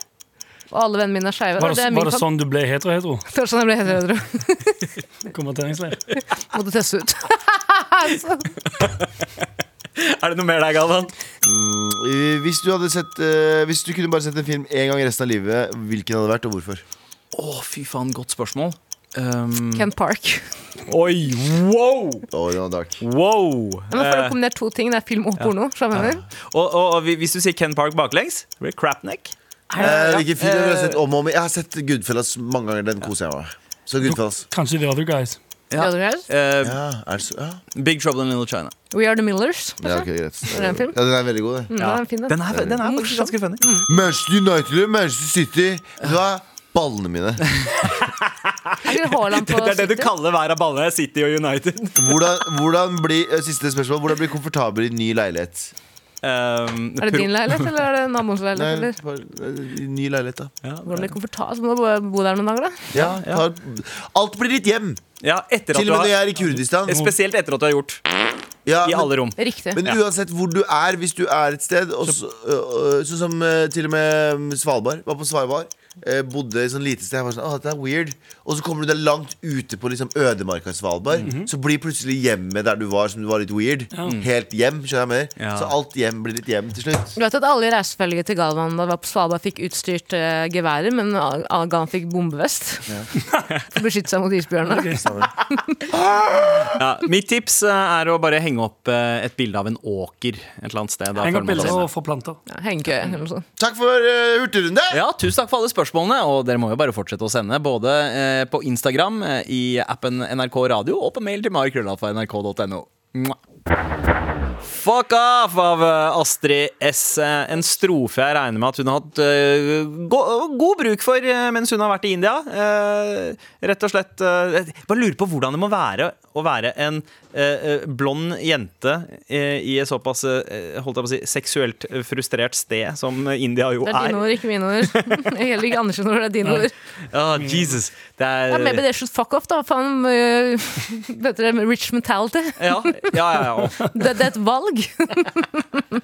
Speaker 5: Og alle vennene mine er skeive.
Speaker 3: Var det,
Speaker 5: Det er
Speaker 3: var det sånn du ble hetero-hetero?
Speaker 5: Det var sånn jeg ble hetero-hetero.
Speaker 3: Konverteringsleir?
Speaker 5: Måtte teste ut.
Speaker 4: Er det noe mer der, Galvan?
Speaker 2: Mm, Hvis du, hadde sett, uh, hvis du kunne bare sett en film én gang resten av livet, hvilken hadde det vært, og hvorfor?
Speaker 4: Å, fy faen, godt spørsmål. Um,
Speaker 5: Ken Park.
Speaker 4: oi, wow!
Speaker 2: Oh, dark.
Speaker 4: Wow!
Speaker 5: Men for å
Speaker 4: Eh,
Speaker 5: kombinere to ting, det er film og porno. Ja. Ja.
Speaker 4: og, og, og hvis du sier Ken Park baklengs, det crapneck.
Speaker 2: Eh, har
Speaker 4: Eh,
Speaker 2: sett om og om? Jeg har sett Goodfellas mange ganger. Den koser jeg meg med. Så Goodfellas.
Speaker 3: Kanskje The Other Guys.
Speaker 4: Ja. Eh,
Speaker 2: Ja, er det så, ja.
Speaker 4: Big Trouble in Little China.
Speaker 5: We Are The Millers.
Speaker 2: ja, ok, greit.
Speaker 5: Er det en film?
Speaker 2: Ja, den er veldig god, det.
Speaker 5: Mm, den er fin, den.
Speaker 4: Den er, den er faktisk ganske funny.
Speaker 2: Manchester United eller Manchester City? Du hva? Ballene mine.
Speaker 5: Er ikke Haaland på
Speaker 4: Det er det du
Speaker 5: City?
Speaker 4: kaller hver av ballene. City og United.
Speaker 2: Hvordan, hvordan bli, eh, siste spørsmål. Hvordan bli komfortabel i ny leilighet?
Speaker 4: Um,
Speaker 5: Er det din leilighet, eller er det naboens
Speaker 2: Nei,
Speaker 5: leilighet? Eller?
Speaker 2: bare, eh, ny leilighet, da.
Speaker 5: Går det litt Så må du bo- bo der noen dager, da.
Speaker 2: Ja, tar, alt blir ditt hjem.
Speaker 4: Ja, etter at
Speaker 2: Til og med når jeg er i Kurdistan.
Speaker 4: spesielt etter at du har gjort
Speaker 2: Ja,
Speaker 4: i alle rom.
Speaker 5: Riktig.
Speaker 2: Men uansett hvor du er, hvis du er et sted Sånn som til og med mm, Svalbard. Var på Svalbard. Eh, bodde i sånn lite sted. Jeg var sånn, Åh, dette er weird Og så kommer du deg langt ute på liksom ødemarka i Svalbard. Så blir plutselig hjemmet der du var, som du var litt weird, helt hjem. Skjønner jeg mer?
Speaker 4: Ja.
Speaker 2: Så alt hjem blir ditt hjem til slutt.
Speaker 5: Du vet at alle i reisefølget til Galvan da var på Svalbard fikk utstyrt eh, geværer, men al- al- Galvan fikk bombevest. For å beskytte seg mot isbjørnene.
Speaker 4: Ja, mitt tips eh, er å bare henge opp eh, et bilde av en åker et eller annet sted. Da
Speaker 3: Heng
Speaker 4: føler
Speaker 3: opp
Speaker 4: man
Speaker 3: bilder og få planter.
Speaker 5: Ja, Hengekøye eller noe sånt.
Speaker 2: Takk for uh, hurtigrunde!
Speaker 4: Ja, Tusen takk for alle spørsmålene, og dere må jo bare fortsette å sende. Både eh, på Instagram, eh, i appen NRK Radio, og på mail til markrøllalfa.nrk.no. Fuck off av eh, Astrid S. Eh, En strofe jeg regner med at hun har hatt uh, go god bruk for mens hun har vært i India. Uh, rett og slett Bare lurer på hvordan det må være å være en blond jente i et såpass holdt jeg på å si, seksuelt frustrert sted som India jo er.
Speaker 5: Det er dine ord, ikke mine ord. Jeg gjelder ikke Andersen ord, det er dine ord.
Speaker 4: Ja, Jesus. Det er
Speaker 5: Ja, maybe they should fuck off, da. Faen, rich mentality.
Speaker 4: Ja, ja, ja. ja.
Speaker 5: Det, det er et valg.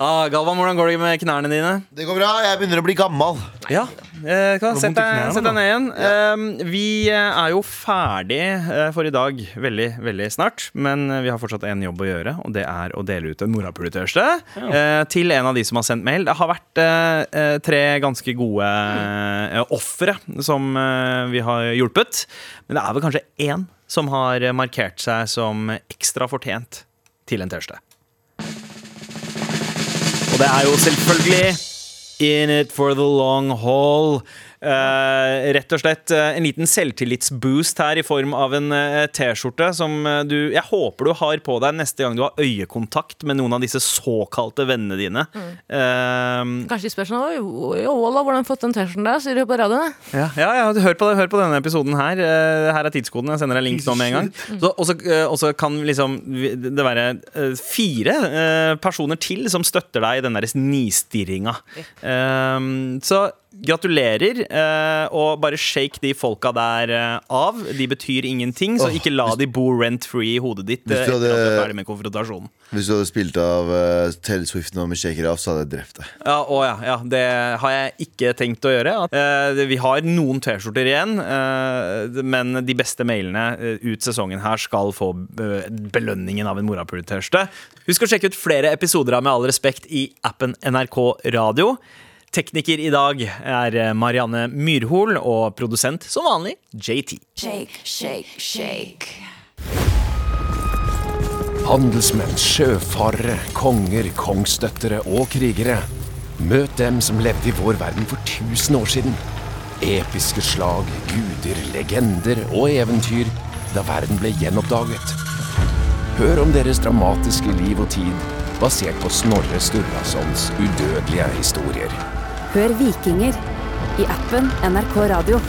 Speaker 4: Ah, Galvan, hvordan går det med knærne dine?
Speaker 2: Det går bra. Jeg begynner å bli gammel.
Speaker 4: Ja, eh, sett, deg,
Speaker 3: knærne
Speaker 4: sett deg ned igjen. Eh, vi eh, er jo ferdig eh, for i dag veldig, veldig snart. Men eh, vi har fortsatt en jobb å gjøre, og det er å dele ut en morapulitørste eh, til en av de som har sendt mail. Det har vært eh, eh, tre ganske gode eh, ofre som eh, vi har hjulpet. Men det er vel kanskje én som har markert seg som ekstra fortjent til en T-skjorte. Og det er jo selvfølgelig In it for the long haul. Eh, rett og slett eh, en liten selvtillitsboost her i form av en eh, T-skjorte som du Jeg håper du har på deg neste gang du har øyekontakt med noen av disse såkalte vennene dine. Eh,
Speaker 5: Kanskje de spør sånn Ola, hvordan har du fått den T-skjorten der? Sier du på radioen?
Speaker 4: Ja, ja, ja hør, på det, hør på denne episoden her. Her er tidskoden. Jeg sender deg link nå med en gang. Og så, kan liksom det være fire personer til som støtter deg i den der nistirringa. Uh, så gratulerer, eh, og bare shake de folka der eh, av. De betyr ingenting, så ikke la de bo rent free i hodet ditt
Speaker 2: Hvis
Speaker 4: du
Speaker 2: du
Speaker 4: etter at du
Speaker 2: hadde-
Speaker 4: er ferdig med konfrontasjonen.
Speaker 2: Hvis du hadde spilt av uh, Taylor Swift nå med shaker av Off, så hadde jeg drept deg.
Speaker 4: Ja, å ja, ja, det har jeg ikke tenkt å gjøre. Uh, vi har noen T-skjorter igjen, uh, men de beste mailene eh, ut sesongen her skal få eh, belønningen av en morapuler-T-skjorte. Husk å sjekke ut flere episoder av Med all respekt i appen NRK Radio. Tekniker i dag er eh, Marianne Myrhol, og produsent som vanlig JT.
Speaker 9: Shake, shake, shake.
Speaker 10: Handelsmenn, sjøfarere, konger, kongsdøttere og krigere. Møt dem som levde i vår verden for 1000 år siden. Episke slag, guder, legender og eventyr da verden ble gjenoppdaget. Hør om deres dramatiske liv og tid, basert på Snorre Sturlasons udødelige historier.
Speaker 8: Hør Vikinger i appen NRK Radio.